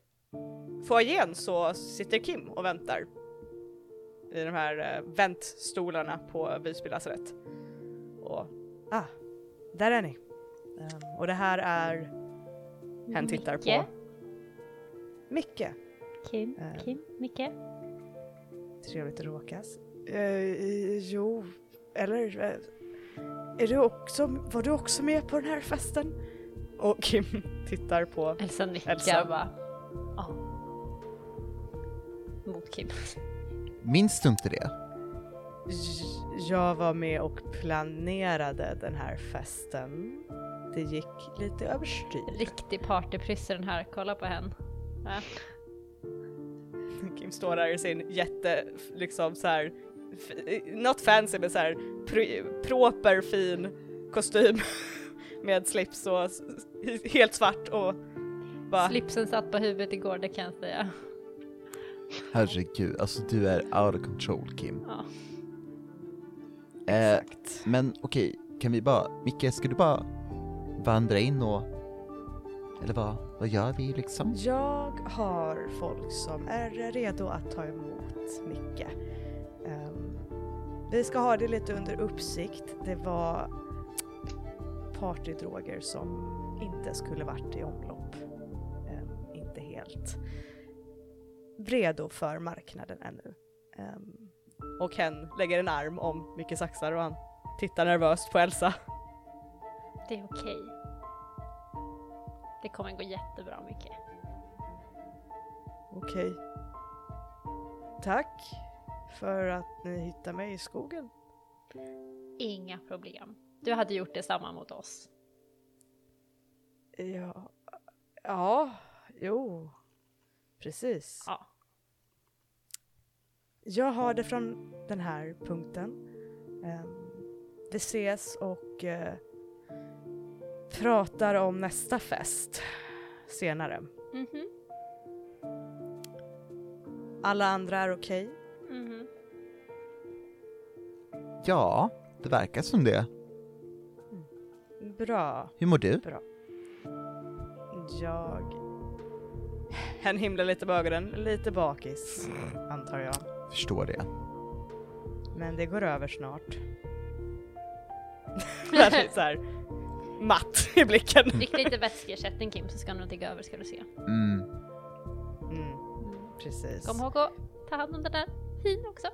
Speaker 1: foajén så sitter Kim och väntar. I de här uh, väntstolarna på Visby lasarett. Och, ah, där är ni. Ehm, och det här är, hen tittar på
Speaker 3: Micke?
Speaker 1: Micke.
Speaker 3: Kim,
Speaker 1: Eh.
Speaker 3: Kim, Micke.
Speaker 1: Trevligt att råkas. Eh, jo, eller eh, är du också, var du också med på den här festen? Och Kim tittar på,
Speaker 3: Elsa nickar
Speaker 1: Elsa.
Speaker 3: bara. Ja. Mot Kim.
Speaker 4: Minns du inte det?
Speaker 1: "J- jag var med och planerade den här festen. Det gick lite överstyr.
Speaker 3: Riktig partyprisse den här, kolla på henne. Ja.
Speaker 1: Kim står där i sin jätte, liksom så här, not fancy men så här pr- proper fin kostym med slips och helt svart och bara
Speaker 3: Slipsen satt på huvudet igår, det kan jag säga.
Speaker 4: Herregud, alltså du är out of control Kim.
Speaker 3: Ja.
Speaker 4: Eh,
Speaker 1: exakt.
Speaker 4: men okej, kan vi bara, Micke, ska du bara vandra in och, eller vad, vad gör vi liksom?
Speaker 1: Jag har folk som är redo att ta emot Micke. Ehm, vi ska ha det lite under uppsikt. Det var partydroger som inte skulle varit i omlopp. Ehm, inte helt redo för marknaden ännu. Ehm, och Ken lägger en arm om Micke saxar och han tittar nervöst på Elsa.
Speaker 3: Det är okej. Det kommer gå jättebra Micke.
Speaker 1: Okej. Tack för att ni hittade mig i skogen.
Speaker 3: Inga problem. Du hade gjort detsamma mot oss.
Speaker 1: Ja, ja, jo, precis.
Speaker 3: Ja.
Speaker 1: Jag har det från den här punkten. Ehm, vi ses och eh, pratar om nästa fest senare.
Speaker 3: Mhm.
Speaker 1: Alla andra är okej?
Speaker 3: Mhm.
Speaker 4: Ja, det verkar som det.
Speaker 1: Bra,
Speaker 4: Hur mår du?
Speaker 1: bra. Jag... Han himlar lite med ögonen, lite bakis, antar jag.
Speaker 4: Förstår det.
Speaker 1: Men det går över snart. Väldigt såhär matt i blicken.
Speaker 3: Drick lite vätskeersättning Kim så ska nog inte gå över ska du se.
Speaker 4: Mm.
Speaker 1: Mm, precis.
Speaker 3: Kom ihåg att ta hand om den där hin också.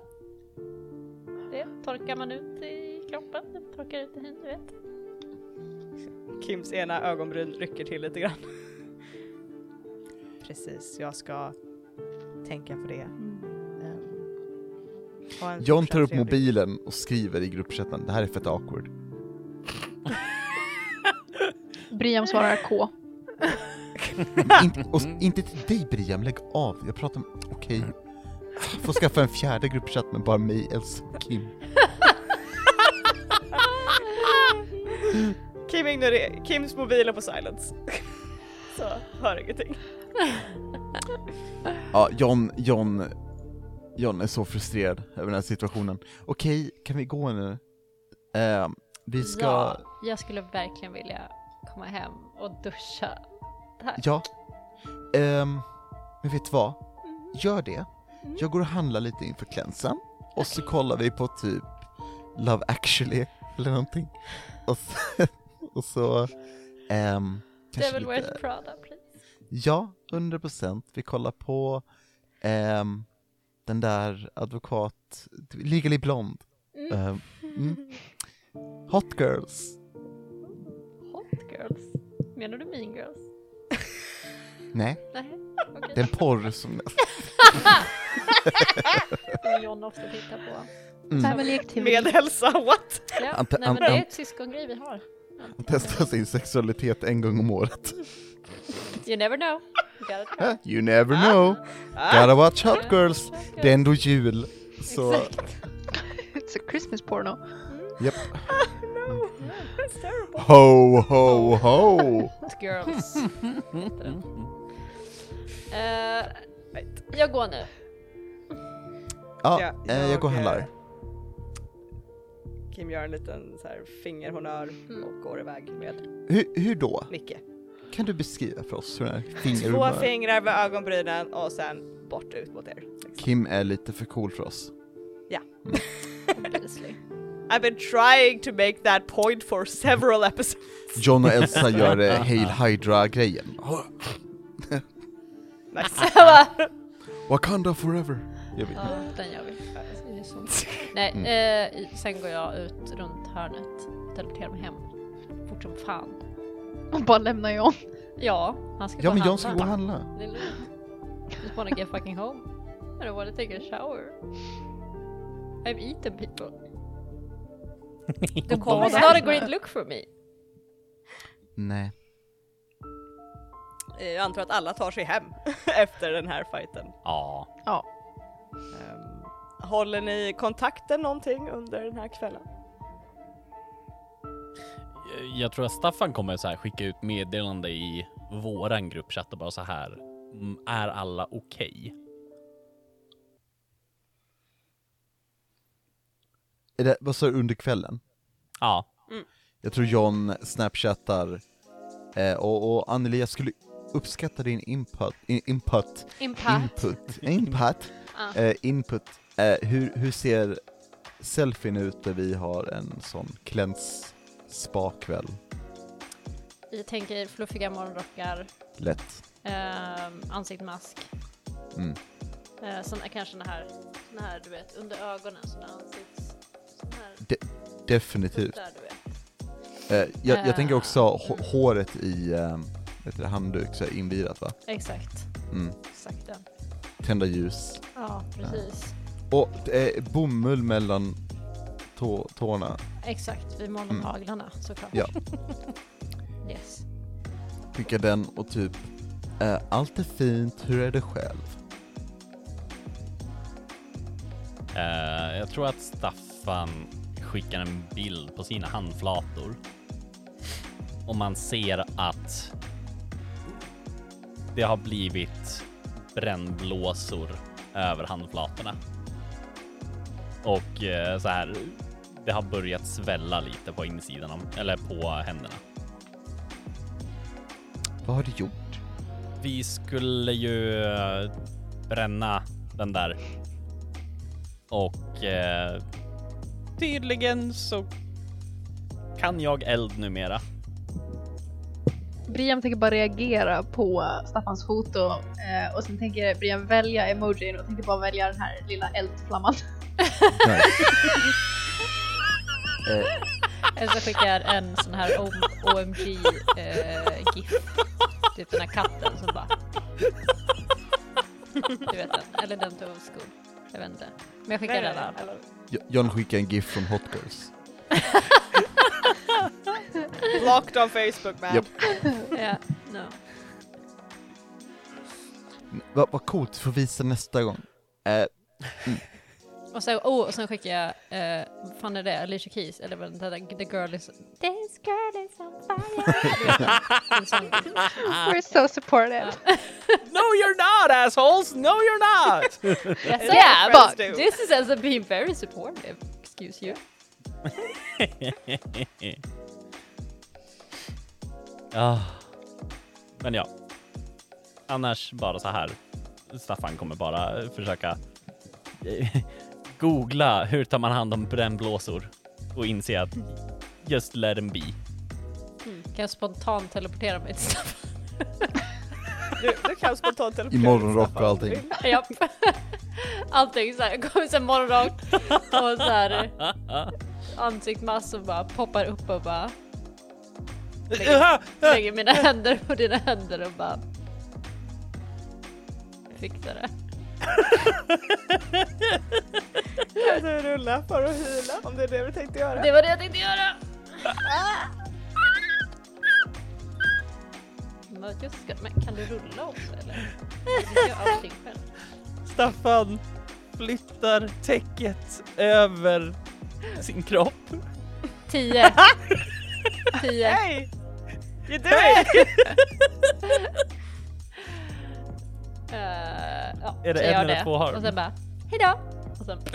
Speaker 3: Det torkar man ut i kroppen, det torkar ut i hin, du vet.
Speaker 1: Kims ena ögonbryn rycker till lite grann. Precis, jag ska tänka på det. Ehm, ha en
Speaker 4: John tar upp
Speaker 1: trevlig-
Speaker 4: mobilen och skriver i gruppchatten, det här är fett awkward.
Speaker 5: Brian svarar K.
Speaker 4: inte, och, inte till dig Brian, lägg av. Jag pratar om, okej. Får skaffa en fjärde gruppchatt med bara mig, Elsa och Kim.
Speaker 1: Kim ignorerar, Kims mobil är på silence. Så, hör ingenting.
Speaker 4: Ja, John, John, John är så frustrerad över den här situationen. Okej, kan vi gå nu? Eh, vi ska...
Speaker 3: Ja, jag skulle verkligen vilja komma hem och duscha. Tack.
Speaker 4: Ja. Ehm, men vet du vad? Gör det. Jag går och handlar lite inför klänsen och så kollar vi på typ Love actually eller någonting. Och så, och så kanske
Speaker 3: Devil Wears Prada, please.
Speaker 4: ja, 100 procent. Vi kollar på ehm, den där advokat, Legally Blonde.
Speaker 3: Mm.
Speaker 4: Ehm, mm. Hot Girls.
Speaker 3: Girls. Menar du mean girls?
Speaker 4: Nej,
Speaker 3: Nej, okej.
Speaker 4: det är en porr som...
Speaker 3: Som John ofta tittar på.
Speaker 4: Mm.
Speaker 5: Family activity.
Speaker 1: Med hälsa, what?
Speaker 3: Ja,
Speaker 4: Ante-
Speaker 3: nej men det är ett syskongrej vi har.
Speaker 4: Han testar sin sexualitet en gång om året.
Speaker 3: You never know. You?
Speaker 4: You never know.
Speaker 1: Ah,
Speaker 4: Gotta watch Hot
Speaker 3: Ja,
Speaker 4: Girls.
Speaker 3: okay.
Speaker 4: Det är ändå jul. Så,
Speaker 3: Exakt.
Speaker 5: It's a Christmas porno.
Speaker 4: Japp.
Speaker 1: no, that's terrible.
Speaker 4: Ho, ho, ho!
Speaker 3: Girls. heter den. Eh, jag går nu.
Speaker 4: Ja,
Speaker 1: Ja,
Speaker 4: eh, jag går och
Speaker 1: jag,
Speaker 4: handlar.
Speaker 1: eh, Kim gör en liten så här fingerhonnör
Speaker 3: Mm.
Speaker 1: och går iväg med
Speaker 4: Hur, hur då?
Speaker 1: Nicke.
Speaker 4: Kan du beskriva för oss hur den här
Speaker 1: Två fingrar vid ögonbrynen och sen bort ut mot er. Liksom.
Speaker 4: Kim är lite för cool för oss.
Speaker 3: Obviously.
Speaker 1: I've been trying to make that point for several episodes.
Speaker 4: John och Elsa gör eh, Hail Hydra-grejen.
Speaker 1: Nice.
Speaker 4: Wakanda forever. Gör vi.
Speaker 3: Ja, den gör vi. Det är så. Nej,
Speaker 4: Mm.
Speaker 3: eh, sen går jag ut runt hörnet. Teleporterar mig hem. Fort som fan.
Speaker 5: Och bara lämnar John.
Speaker 3: Ja, han ska
Speaker 4: Ja
Speaker 3: gå
Speaker 4: men John ska gå och
Speaker 3: handla.
Speaker 4: handla.
Speaker 3: Det är lugnt. Just wanna get fucking home. I don't wanna take a shower. I've eaten people.
Speaker 1: Du kommer
Speaker 3: It's not a great look for me.
Speaker 4: Nej.
Speaker 1: Eh, Jag antar att alla tar sig hem efter den här fighten.
Speaker 2: Ja.
Speaker 1: Ehm, håller ni kontakten någonting under den här kvällen?
Speaker 2: Jag tror att Staffan kommer så här skicka ut meddelande i våran gruppchatt och bara så här. "Mm, Är alla okej?
Speaker 4: Är det, vad sa du, under kvällen?
Speaker 2: Ja.
Speaker 4: Jag tror John snapchattar, eh, och, och Anneli jag skulle uppskatta din input, in, input,
Speaker 3: Impact.
Speaker 4: input, input,
Speaker 3: Ah.
Speaker 4: eh, input. Eh, hur, hur ser selfien ut där vi har en sån kläns spa-kväll?
Speaker 3: Jag tänker fluffiga morgonrockar,
Speaker 4: Lätt.
Speaker 3: um, ansiktsmask.
Speaker 4: Mm.
Speaker 3: Uh, såna, kanske den här, såna här, du vet, under ögonen, såna ansikts... Här,
Speaker 4: Definitivt.
Speaker 3: där du vet.
Speaker 4: Eh, jag, jag
Speaker 3: Eh,
Speaker 4: tänker också
Speaker 3: mm.
Speaker 4: håret i eh, vet du, det, handduk, så invirat va?
Speaker 3: Exakt,
Speaker 4: Mm.
Speaker 3: exakt den.
Speaker 4: Tända ljus.
Speaker 3: Ja, precis.
Speaker 4: Och eh, bomull mellan tå, tårna.
Speaker 3: Exakt, vid om
Speaker 4: Mm.
Speaker 3: såklart.
Speaker 4: Ja.
Speaker 3: yes.
Speaker 4: Skicka den och typ, eh, allt är fint, hur är det själv?
Speaker 2: Eh, jag tror att Staffan skickar en bild på sina handflator. Och man ser att det har blivit brännblåsor över handflatorna. Och eh, så här, det har börjat svälla lite på insidan, om, eller på händerna.
Speaker 4: Vad har du gjort?
Speaker 2: Vi skulle ju eh, bränna den där. Och eh, tydligen så kan jag eld numera.
Speaker 5: Brian tänker bara reagera på Staffans foto eh, och sen tänker Brian välja emojin och tänker bara välja den här lilla eldflamman.
Speaker 4: Eh,
Speaker 3: Eller så skickar jag en sån här OMG-gif. typ den här katten som bara... Du vet den, eller den till old school. Jag vet inte. Men jag skickar den.
Speaker 4: Jo- John skickar en GIF från Hot Girls.
Speaker 1: Blocked on Facebook man.
Speaker 4: Japp.
Speaker 3: Ja, no.
Speaker 4: Vad vad coolt, får visa nästa gång. Eh,
Speaker 3: Och sen, oh, och sen skickar jag, eh, vad fan är det, Alicia Keys, eller vad den där, The Girl is... This
Speaker 5: girl is on fire. We're so supportive.
Speaker 2: No you're not assholes! No you're not!
Speaker 3: Yes,
Speaker 5: Yeah, but-
Speaker 3: am. This is as being very supportive. Excuse you.
Speaker 2: Ja. Men ja. Annars bara så här. Staffan kommer bara försöka googla hur tar man hand om brännblåsor och inse att just let them be.
Speaker 3: Kan jag spontant teleportera mig till Staffan?
Speaker 1: Du, du kan spontant teleportera
Speaker 4: I morgonrock och allting.
Speaker 3: Japp. Allting såhär, kommer sen morgonrock och såhär ansiktsmask och bara poppar upp och bara lägger, lägger mina händer på dina händer och bara fixar det.
Speaker 1: Kan du rulla för att hyla om det är det du tänkte göra?
Speaker 3: Det var det jag tänkte göra! Men just ska- Men kan du rulla också eller? Du gör allting själv.
Speaker 2: Staffan flyttar täcket över sin kropp.
Speaker 3: Tio. Tio.
Speaker 1: Hey! You do it!
Speaker 3: Uh, ja,
Speaker 2: Är det
Speaker 3: så
Speaker 2: en eller
Speaker 3: det.
Speaker 2: två harm?
Speaker 3: Och sen bara, hejdå! Och sen,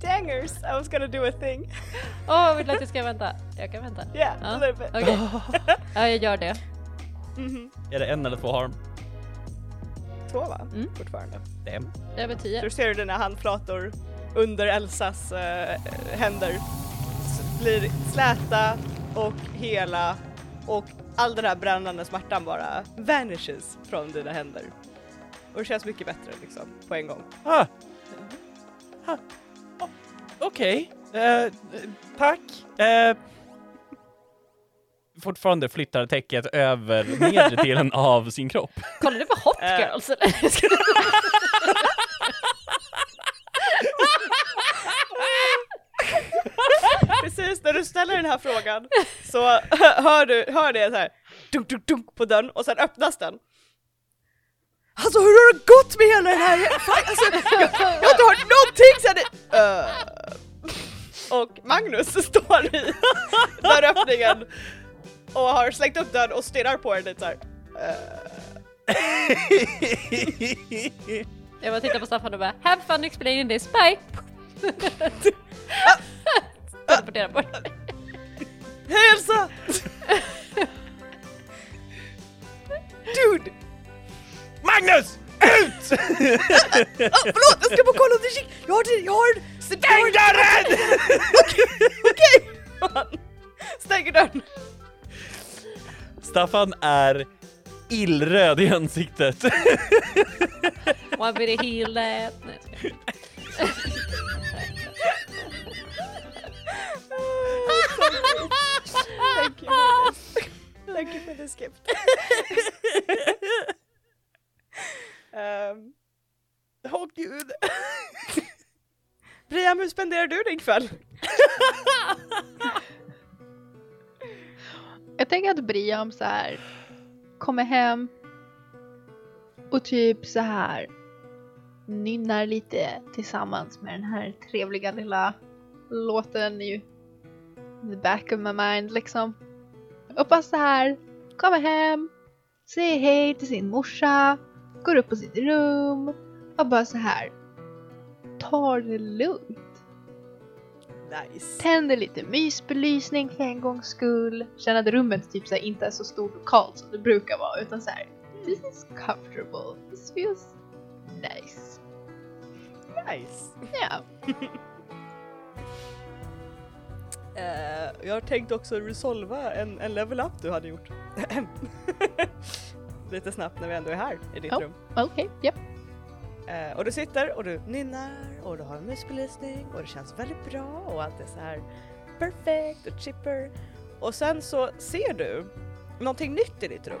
Speaker 1: Dangers, I was gonna do a thing.
Speaker 3: åh vill du att jag ska vänta? Jag kan vänta.
Speaker 1: Yeah,
Speaker 3: Ja.
Speaker 1: a little bit.
Speaker 3: Okej. Ja, jag gör det.
Speaker 1: Mhm.
Speaker 2: Är det en eller två harm?
Speaker 1: Två va?
Speaker 3: Mm.
Speaker 1: Fortfarande.
Speaker 2: Damn.
Speaker 3: Över
Speaker 1: Så
Speaker 3: tio.
Speaker 1: du ser hur dina handflator under Elsas eh, händer blir släta och hela och all den här brännande smärtan bara vanishes från dina händer. Och det känns mycket bättre liksom på en gång.
Speaker 2: Ah. Ah. Oh, Okej, Eh, tack. Eh, fortfarande flyttar täcket över nedre delen av sin kropp.
Speaker 3: Kollar du på Hot
Speaker 1: Eh.
Speaker 3: Girls eller?
Speaker 1: Precis när du ställer den här frågan så hör du hör det så här dunk, dunk, dunk på dörren och sen öppnas den. Alltså hur har det gått med hela den här... Alltså, jag, jag har inte hört någonting sen det... Uh. Och Magnus står i dörröppningen och har slängt upp dörren och stirrar på den lite såhär. Uh.
Speaker 3: Jag bara tittar på Staffan och bara, have fun explaining this, bye! Teleportera bort.
Speaker 1: Hej Elsa! Dude!
Speaker 2: Magnus! Ut!
Speaker 1: Ah, förlåt, jag ska bara kolla om det kik. Jag har, jag har...
Speaker 2: Stäng dörren!
Speaker 1: Okej! Han Stänger dörren.
Speaker 2: Staffan är illröd i ansiktet.
Speaker 3: Want me to heal that?
Speaker 1: Thank you for this. Thank you for this gift. um, Åh gud. Brian, hur spenderar du din kväll?
Speaker 5: Jag tänker att Briam så här kommer hem och typ så här nynnar lite tillsammans med den här trevliga lilla låten i the back of my mind liksom. Bara så här kommer hem, säger hej till sin morsa, går upp på sitt rum och bara så här tar det lugnt.
Speaker 1: Nice.
Speaker 5: Tänder lite mysbelysning för en gångs skull. Känner att rummet typ så här inte är så stort och kallt som det brukar vara utan så här. This is comfortable. This feels nice.
Speaker 1: Nice.
Speaker 5: Ja.
Speaker 1: Eh, jag har tänkt också resolva en, en level up du hade gjort. Lite snabbt när vi ändå är här i ditt
Speaker 5: Ja.
Speaker 1: rum.
Speaker 5: Okej, japp.
Speaker 1: Eh, och du sitter och du nynnar och du har en mysbelysning och det känns väldigt bra och allt är så här perfekt och chipper. Och sen så ser du någonting nytt i ditt rum.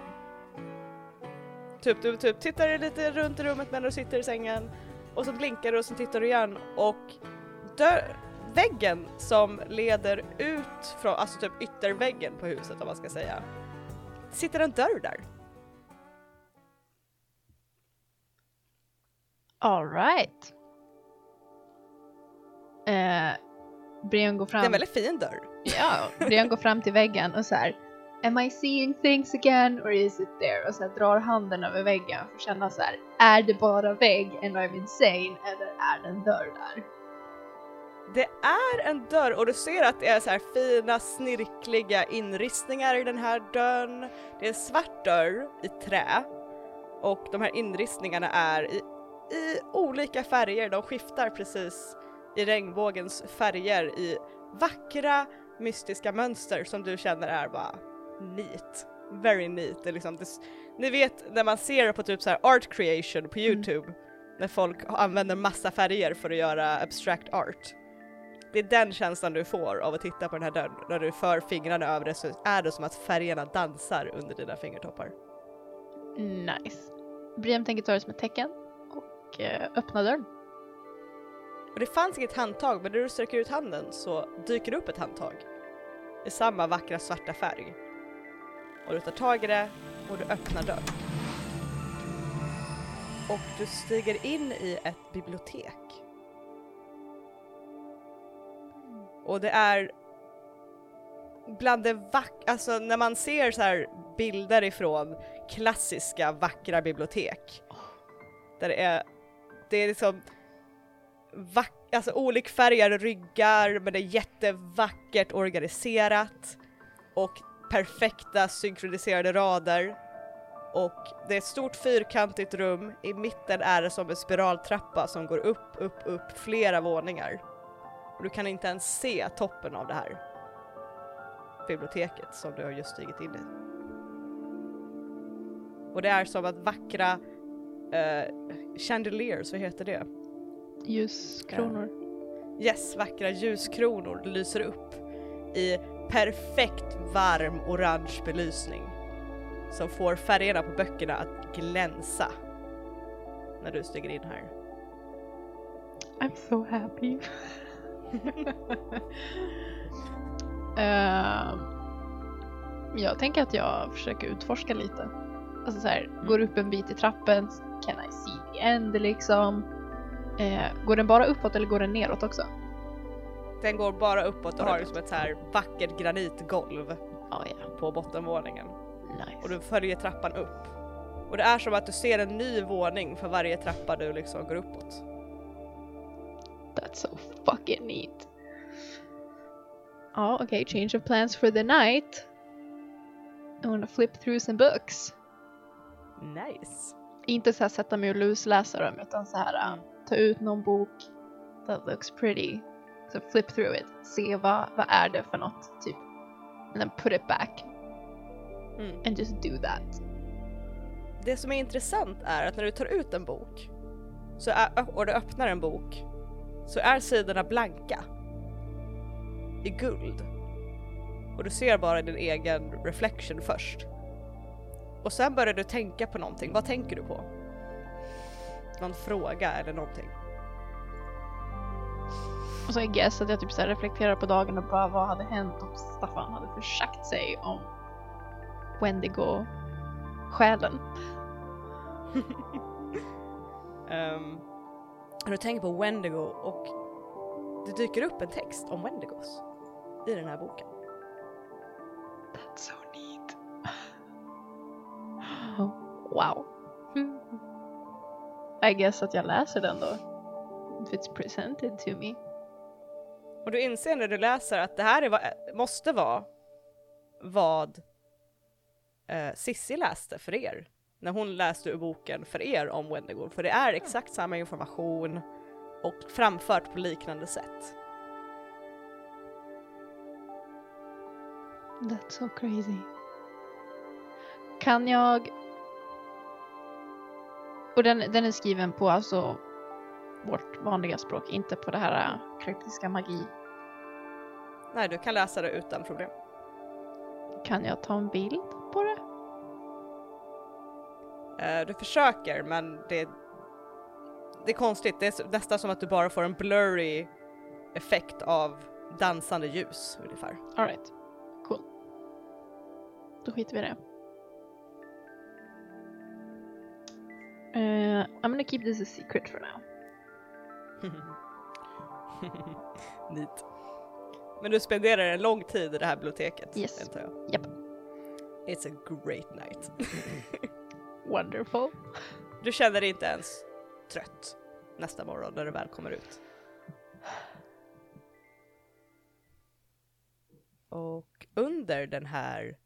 Speaker 1: Typ du typ tittar lite runt i rummet medan du sitter i sängen och så blinkar du och så tittar du igen och dör, väggen som leder ut från, alltså typ ytterväggen på huset om man ska säga, sitter en dörr där.
Speaker 5: Alright. Eh, Brian går
Speaker 1: Det är
Speaker 5: fram.
Speaker 1: en väldigt fin dörr.
Speaker 5: Ja, Brian går fram till väggen och så här. Am I seeing things again or is it there? Och så här, drar handen över väggen för att känna så här. Är det bara vägg and I'm insane eller är det en dörr där?
Speaker 1: Det är en dörr och du ser att det är så här fina snirkliga inristningar i den här dörren. Det är en svart dörr i trä och de här inristningarna är i, i olika färger. De skiftar precis i regnbågens färger i vackra mystiska mönster som du känner är bara neat. Very neat. Det är liksom, det, ni vet när man ser på typ så här art creation på Youtube när folk använder massa färger för att göra abstract art. Det är den känslan du får av att titta på den här dörren. När du för fingrarna över det så är det som att färgerna dansar under dina fingertoppar.
Speaker 5: Nice. Brian tänker ta det som ett tecken och eh, öppna dörren.
Speaker 1: Och det fanns inget handtag men när du sträcker ut handen så dyker det upp ett handtag. I samma vackra svarta färg. Och du tar tag i det och du öppnar dörren. Och du stiger in i ett bibliotek. Och det är bland det vackra, Alltså när man ser så här bilder ifrån klassiska vackra bibliotek. Där det är, det är liksom vack, alltså olikfärgade ryggar men det är jättevackert organiserat och perfekta synkroniserade rader. Och det är ett stort fyrkantigt rum, i mitten är det som en spiraltrappa som går upp, upp, upp flera våningar. Och du kan inte ens se toppen av det här biblioteket som du har just stigit in i. Och det är som att vackra eh, chandeliers, vad heter det?
Speaker 5: Ljuskronor.
Speaker 1: Yes, vackra ljuskronor lyser upp i perfekt varm orange belysning som får färgerna på böckerna att glänsa när du stiger in här.
Speaker 5: I'm so happy. Ehm, jag tänker att jag försöker utforska lite. Alltså så här, går upp en bit i trappen, can I see the end liksom? Eh, går den bara uppåt eller går den neråt också?
Speaker 1: Den går bara uppåt och har liksom ett så här vackert granitgolv
Speaker 5: Ja, ja.
Speaker 1: på bottenvåningen
Speaker 5: Nice.
Speaker 1: och du följer trappan upp. Och det är som att du ser en ny våning för varje trappa du liksom går uppåt.
Speaker 5: That's so fucking neat. Ja, okej. Change of plans for the night. I'm gonna flip through some books.
Speaker 1: Nice!
Speaker 5: Inte så här sätta mig och lusläsa dem utan så här äh, ta ut någon bok that looks pretty. Så flip through it. Se vad, vad är det för något typ. And then put it back
Speaker 1: Mm.
Speaker 5: and just do that.
Speaker 1: Det som är intressant är att när du tar ut en bok så är, och du öppnar en bok så är sidorna blanka i guld. Och du ser bara din egen reflection först. Och sen börjar du tänka på någonting. Vad tänker du på? Någon fråga eller någonting?
Speaker 5: Och så I guess att jag typ så reflekterar på dagen och bara vad hade hänt om Staffan hade försagt sig om Wendigo själen.
Speaker 1: Um, du tänker på Wendigo och det dyker upp en text om Wendigos i den här boken.
Speaker 5: That's so neat. wow. I guess att jag läser den då. If it's presented to me.
Speaker 1: Och du inser när du läser att det här är vad, måste vara vad eh, Sissi läste för er. När hon läste ur boken för er om Wendigo. För det är exakt samma information och framfört på liknande sätt.
Speaker 5: That's so crazy. Kan jag... Och den, den är skriven på alltså vårt vanliga språk, inte på det här äh, kryptiska magi.
Speaker 1: Nej, du kan läsa det utan problem.
Speaker 5: Kan jag ta en bild på det?
Speaker 1: Eh, du försöker men det, det är konstigt. Det är nästan som att du bara får en blurry effekt av dansande ljus ungefär.
Speaker 5: Alright, cool. Då skiter vi i det. Uh, I'm gonna keep this a secret for now.
Speaker 1: Neat. Men du spenderar en lång tid i det här biblioteket,
Speaker 5: Yes.
Speaker 1: antar jag.
Speaker 5: Japp.
Speaker 1: It's a great night.
Speaker 5: Wonderful.
Speaker 1: Du känner dig inte ens trött nästa morgon när du väl kommer ut. Och under den här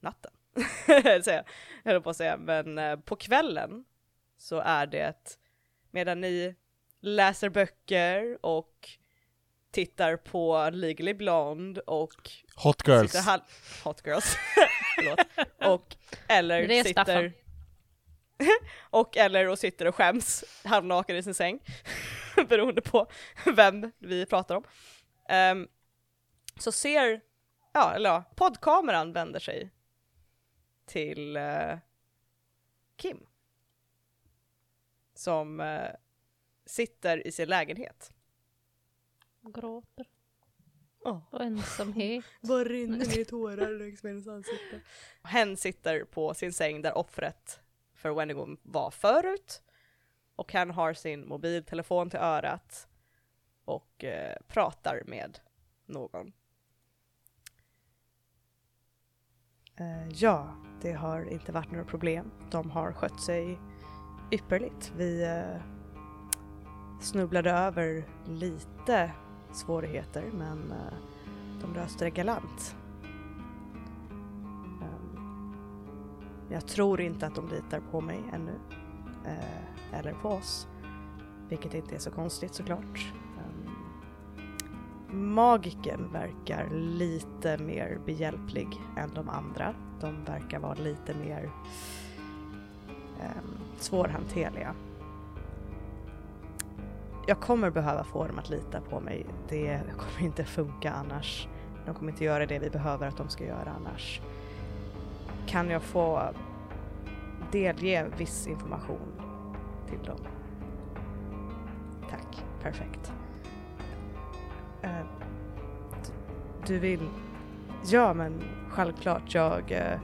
Speaker 1: natten, säger jag, höll på att säga, men eh, på kvällen så är det medan ni läser böcker och tittar på Legally Blonde och
Speaker 4: Hot girls.
Speaker 1: Hot girls. Förlåt. Och eller sitter... Och eller och sitter och skäms halvnaken i sin säng. Beroende på vem vi pratar om. Ehm, så ser, ja eller ja, poddkameran vänder sig till eh, Kim. Som eh, sitter i sin lägenhet.
Speaker 3: Gråter.
Speaker 1: Åh.
Speaker 3: Och ensamhet.
Speaker 1: Bara rinner ner tårar längs med hennes ansikte. Hen sitter på sin säng där offret för Wendigo var förut. Och han har sin mobiltelefon till örat och eh, pratar med någon. Eh, ja, det har inte varit några problem. De har skött sig ypperligt. Vi eh, snubblade över lite svårigheter men eh, de löste det galant. Jag tror inte att de litar på mig ännu. eh, Eller på oss. Vilket inte är så konstigt såklart. Ehm, Magiken verkar lite mer behjälplig än de andra. De verkar vara lite mer um, svårhanterliga. Jag kommer behöva få dem att lita på mig. Det kommer inte funka annars. De kommer inte göra det vi behöver att de ska göra annars. Kan jag få delge viss information till dem? Tack, perfekt. Eh, du vill? Ja, men självklart. Jag eh,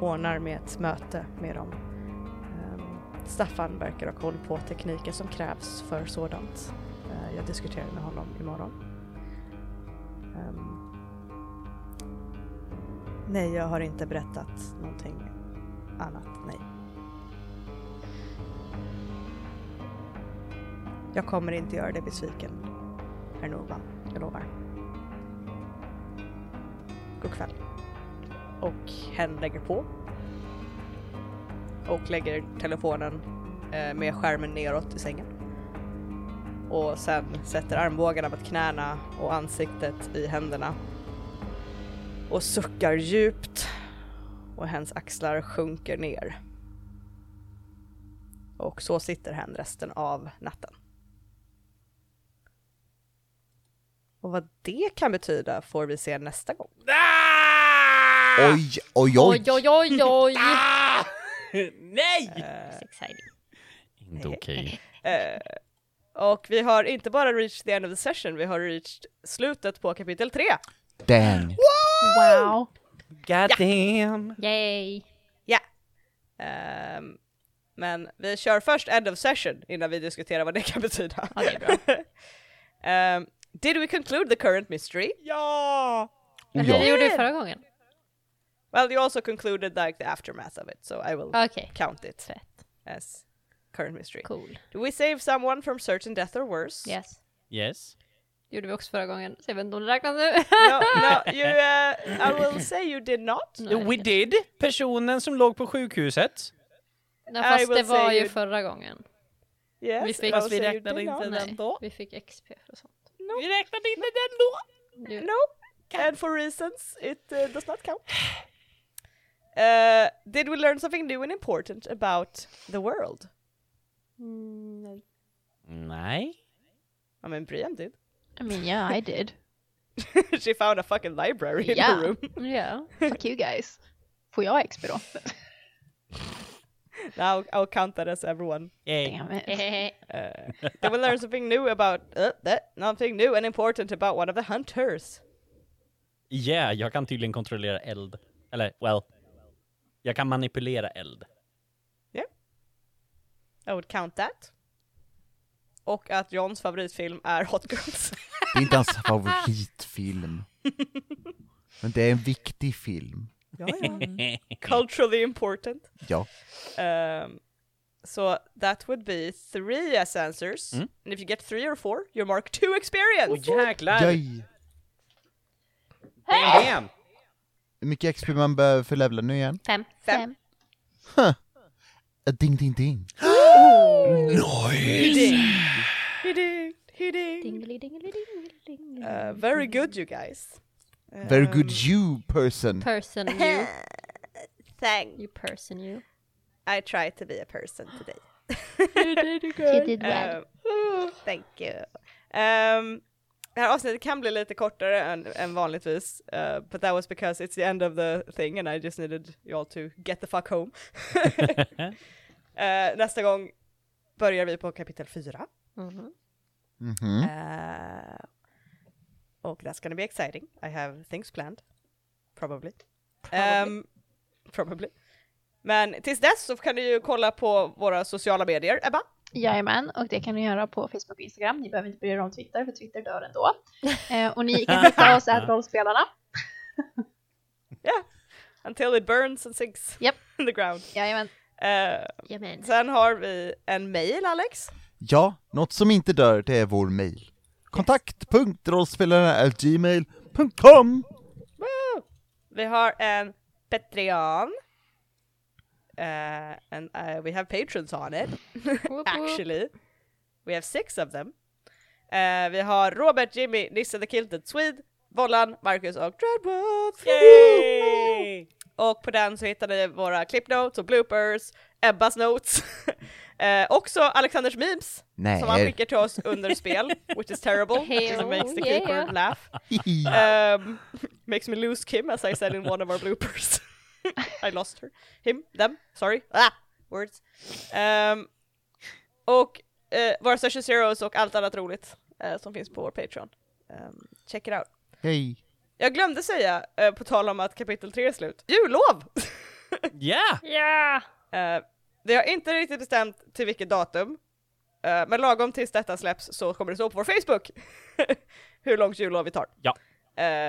Speaker 1: ordnar med ett möte med dem. Ehm, Staffan verkar ha koll på tekniken som krävs för sådant. Eh, jag diskuterar med honom imorgon. Ehm, Nej, jag har inte berättat någonting annat, nej. Jag kommer inte göra dig besviken, herr Norman. Jag lovar. God kväll. Och hen lägger på. Och lägger telefonen eh, med skärmen neråt i sängen. Och sen sätter armbågarna mot knäna och ansiktet i händerna. Och suckar djupt. Och hens axlar sjunker ner. Och så sitter hen resten av natten. Och vad det kan betyda får vi se nästa gång.
Speaker 4: Oj, oj, oj!
Speaker 3: Oj, oj, oj, oj!
Speaker 2: Nej!
Speaker 3: It's exciting.
Speaker 2: Inte okej.
Speaker 1: Eh, och vi har inte bara reached the end of the session, vi har reached slutet på kapitel 3.
Speaker 4: Dang!
Speaker 5: Wow.
Speaker 2: God damn!
Speaker 3: Yay!
Speaker 1: Ja. Ehm, men vi kör först end of session innan vi diskuterar vad det kan betyda.
Speaker 3: Ja, det är bra.
Speaker 1: Ehm, did we conclude the current mystery?
Speaker 2: Ja!
Speaker 4: Oh,
Speaker 3: Eller det
Speaker 4: ja.
Speaker 3: gjorde vi förra gången.
Speaker 1: Well, you also concluded like the aftermath of it, so I will
Speaker 3: Okej,
Speaker 1: count it
Speaker 3: fett.
Speaker 1: as current mystery.
Speaker 3: Cool.
Speaker 1: Do we save someone from certain death or worse?
Speaker 3: Yes.
Speaker 2: Yes.
Speaker 3: Det gjorde vi också förra gången, så jag vet inte om det räknas nu.
Speaker 1: No, no, you, uh, I will say you did not.
Speaker 3: Nej,
Speaker 2: We did. Personen som låg på sjukhuset.
Speaker 3: Nej,
Speaker 1: I
Speaker 3: fast
Speaker 1: will
Speaker 3: det var ju
Speaker 1: you-
Speaker 3: förra gången.
Speaker 1: Yes,
Speaker 3: Vi fick-
Speaker 1: I
Speaker 2: Fast vi
Speaker 1: you
Speaker 2: räknade inte
Speaker 1: not.
Speaker 2: den
Speaker 3: Nej,
Speaker 2: då.
Speaker 3: vi fick XP för sånt.
Speaker 2: Vi räknade inte den då.
Speaker 3: Nu-
Speaker 1: No, and for reasons it uh, does not count. Uh, did we learn something new and important about the world?
Speaker 3: Mm, nej.
Speaker 2: Nej.
Speaker 1: I mean, Brian did.
Speaker 5: I mean, yeah, I did.
Speaker 1: she found a fucking library in
Speaker 5: Yeah.
Speaker 1: her room.
Speaker 3: Ja.
Speaker 5: Fuck you guys. Får jag XP då?
Speaker 1: Now I'll count that as everyone.
Speaker 2: Yay.
Speaker 5: Damn it.
Speaker 1: Uh, did we learn something new about uh, that? Nothing new and important about one of the hunters.
Speaker 2: Yeah, jag kan tydligen kontrollera eld. Eller, well. Jag kan manipulera eld.
Speaker 1: I would count that. Och att Johns favoritfilm är Hot Girls.
Speaker 4: Det är inte hans favoritfilm. Men det är en viktig film.
Speaker 1: Ja, ja. Culturally important.
Speaker 4: Ja.
Speaker 1: Um, so that would be three as answers.
Speaker 2: Mm.
Speaker 1: And if you get three or four, you're mark two experience.
Speaker 2: Åh jäklar!
Speaker 4: Yay.
Speaker 2: Bam, bam.
Speaker 4: Hur mycket XP man behöver för levla nu igen?
Speaker 3: Fem.
Speaker 1: Fem.
Speaker 4: Uh, ding ding ding.
Speaker 1: He did. Did.
Speaker 3: Dingeli.
Speaker 1: Uh, very good, you guys.
Speaker 4: Very
Speaker 1: Um,
Speaker 4: good you person.
Speaker 3: Person you.
Speaker 6: Thank.
Speaker 3: You person you.
Speaker 1: I tried to be a person today.
Speaker 5: You did well.
Speaker 1: Um, thank you. Um, det här avsnittet kan bli lite kortare än, än vanligtvis, uh, but that was because it's the end of the thing and I just needed you all to get the fuck home. Uh, nästa gång börjar vi på kapitel 4.
Speaker 3: Mhm.
Speaker 4: Mhm.
Speaker 1: Uh, och that's gonna be exciting. I have things planned. Probably.
Speaker 3: Probably.
Speaker 1: Um, probably. Men tills dess så kan du ju kolla på våra sociala medier. Ebba?
Speaker 5: Jajamän, och det kan ni göra på Facebook och Instagram. Ni behöver inte bry er om Twitter, för Twitter dör ändå. Eh, och ni kan hitta oss att rollspelarna.
Speaker 1: Until it burns and sinks
Speaker 5: Japp.
Speaker 1: in the ground.
Speaker 5: Jajamän.
Speaker 1: Uh,
Speaker 3: Jamen.
Speaker 1: sen har vi en mail, Alex.
Speaker 4: Ja, något som inte dör, det är vår mail. Kontakt.rollspelarna.gmail.com!
Speaker 1: Vi har en Patreon. Uh, and uh, we have patrons on it. Actually. We have six of them. Uh, vi har Robert, Jimmy, Nisse the Kilted Swede, Vollan, Marcus och Dreadwood.
Speaker 2: Yay!
Speaker 1: Och på den så hittar ni våra clip notes och bloopers, Ebbas notes, eh, också Alexanders memes
Speaker 4: Nej.
Speaker 1: som han skickar till oss under spel, which is terrible, because it makes the keeper
Speaker 3: yeah.
Speaker 1: laugh. Um, makes me lose Kim as I said in one of our bloopers. I lost her. Him, them, sorry. Ah, words. Um, och eh, våra social zeros och allt annat roligt eh, som finns på vår Patreon. Um, check it out.
Speaker 4: Hej.
Speaker 1: Jag glömde säga, eh, på tal om att kapitel 3 är slut, jullov!
Speaker 2: Ja!
Speaker 3: Ja!
Speaker 1: Eh, vi har inte riktigt bestämt till vilket datum, eh, men lagom tills detta släpps så kommer det stå på vår Facebook hur långt jullov vi tar.
Speaker 2: Ja.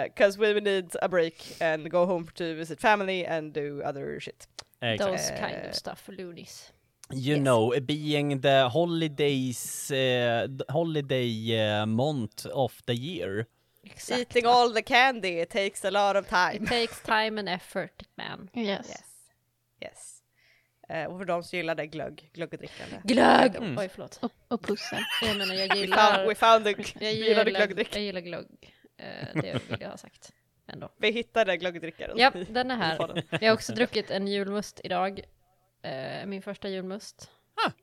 Speaker 1: Because we need a break and go home to visit family and do other shit.
Speaker 2: Exakt.
Speaker 3: Those
Speaker 1: Eh,
Speaker 3: kind of stuff for loonies.
Speaker 2: You
Speaker 1: Yes.
Speaker 2: know, being the holidays, uh, holiday uh, month of the year.
Speaker 3: Exakt.
Speaker 1: Eating all the candy it takes a lot of
Speaker 3: It
Speaker 1: time.
Speaker 3: takes time and effort, man.
Speaker 5: Yes.
Speaker 1: Yes. Yes. Eh, och för de som gillar det glögg, glöggdrickande.
Speaker 3: Glögg!
Speaker 2: Mm.
Speaker 3: Oj, förlåt.
Speaker 5: Och, och pussen.
Speaker 3: Jag menar, jag
Speaker 1: We
Speaker 3: gillar...
Speaker 1: found, we found the,
Speaker 3: jag gillar,
Speaker 1: glöggdrick.
Speaker 3: jag gillar glögg. Eh, det vill jag ha sagt. Ändå.
Speaker 1: Vi hittade glöggdrickaren.
Speaker 3: Ja,
Speaker 1: i-
Speaker 3: den är
Speaker 1: i
Speaker 3: här. Jag har också druckit en julmust idag. Eh, min första julmust.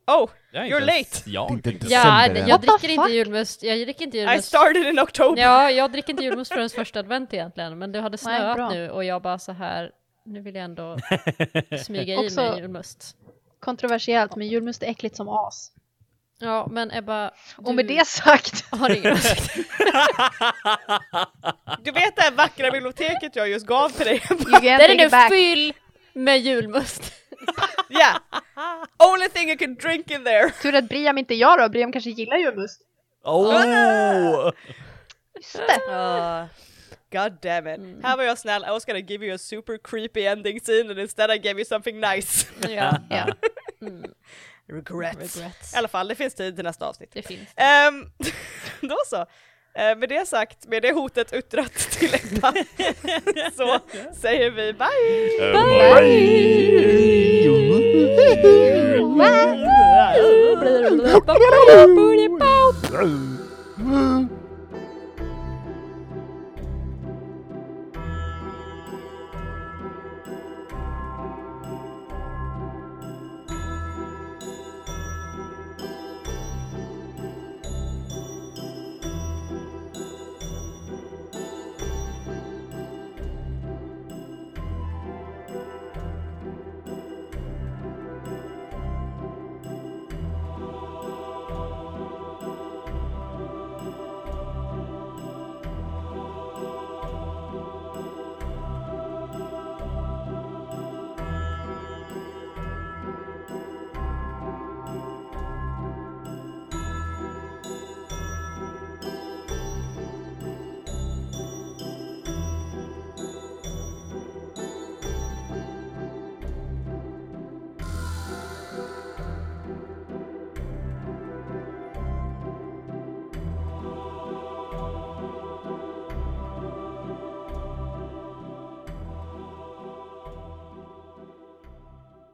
Speaker 1: Oh,
Speaker 2: Jag är
Speaker 1: You're late.
Speaker 2: Jag.
Speaker 4: Inte
Speaker 3: Ja, jag
Speaker 5: What
Speaker 3: dricker inte julmust. Jag dricker inte
Speaker 1: I
Speaker 3: julmust.
Speaker 1: started in October!
Speaker 3: Ja, jag dricker inte julmust förrän första advent egentligen, men det hade snöat nu och jag bara så här, nu vill jag ändå smyga i
Speaker 5: Också-
Speaker 3: mig julmust.
Speaker 5: Kontroversiellt, men julmust är äckligt som as.
Speaker 3: Ja, men Ebba,
Speaker 5: Och med
Speaker 3: du
Speaker 5: det sagt,
Speaker 3: har ingen åsikt.
Speaker 1: Du vet det här vackra biblioteket jag just gav till dig?
Speaker 3: Den är nu fyll med julmust.
Speaker 1: yeah! Only thing you can drink in there!
Speaker 5: Tur att Briam inte är jag då, Briam kanske gillar julmust.
Speaker 2: Oh!
Speaker 5: Just det.
Speaker 1: Uh, God damn it.
Speaker 3: Mm.
Speaker 1: Här var jag snäll, I was gonna give you a super creepy ending scene and instead I gave you something nice.
Speaker 3: ja,
Speaker 5: Ja.
Speaker 3: mm,
Speaker 1: Regrets.
Speaker 3: regrets.
Speaker 1: I alla fall, det finns tid till nästa avsnitt.
Speaker 3: Det finns.
Speaker 1: Ehm, då så. Eh, med det sagt, med det hotet yttrat till Ebba, så säger vi bye!
Speaker 3: Bye!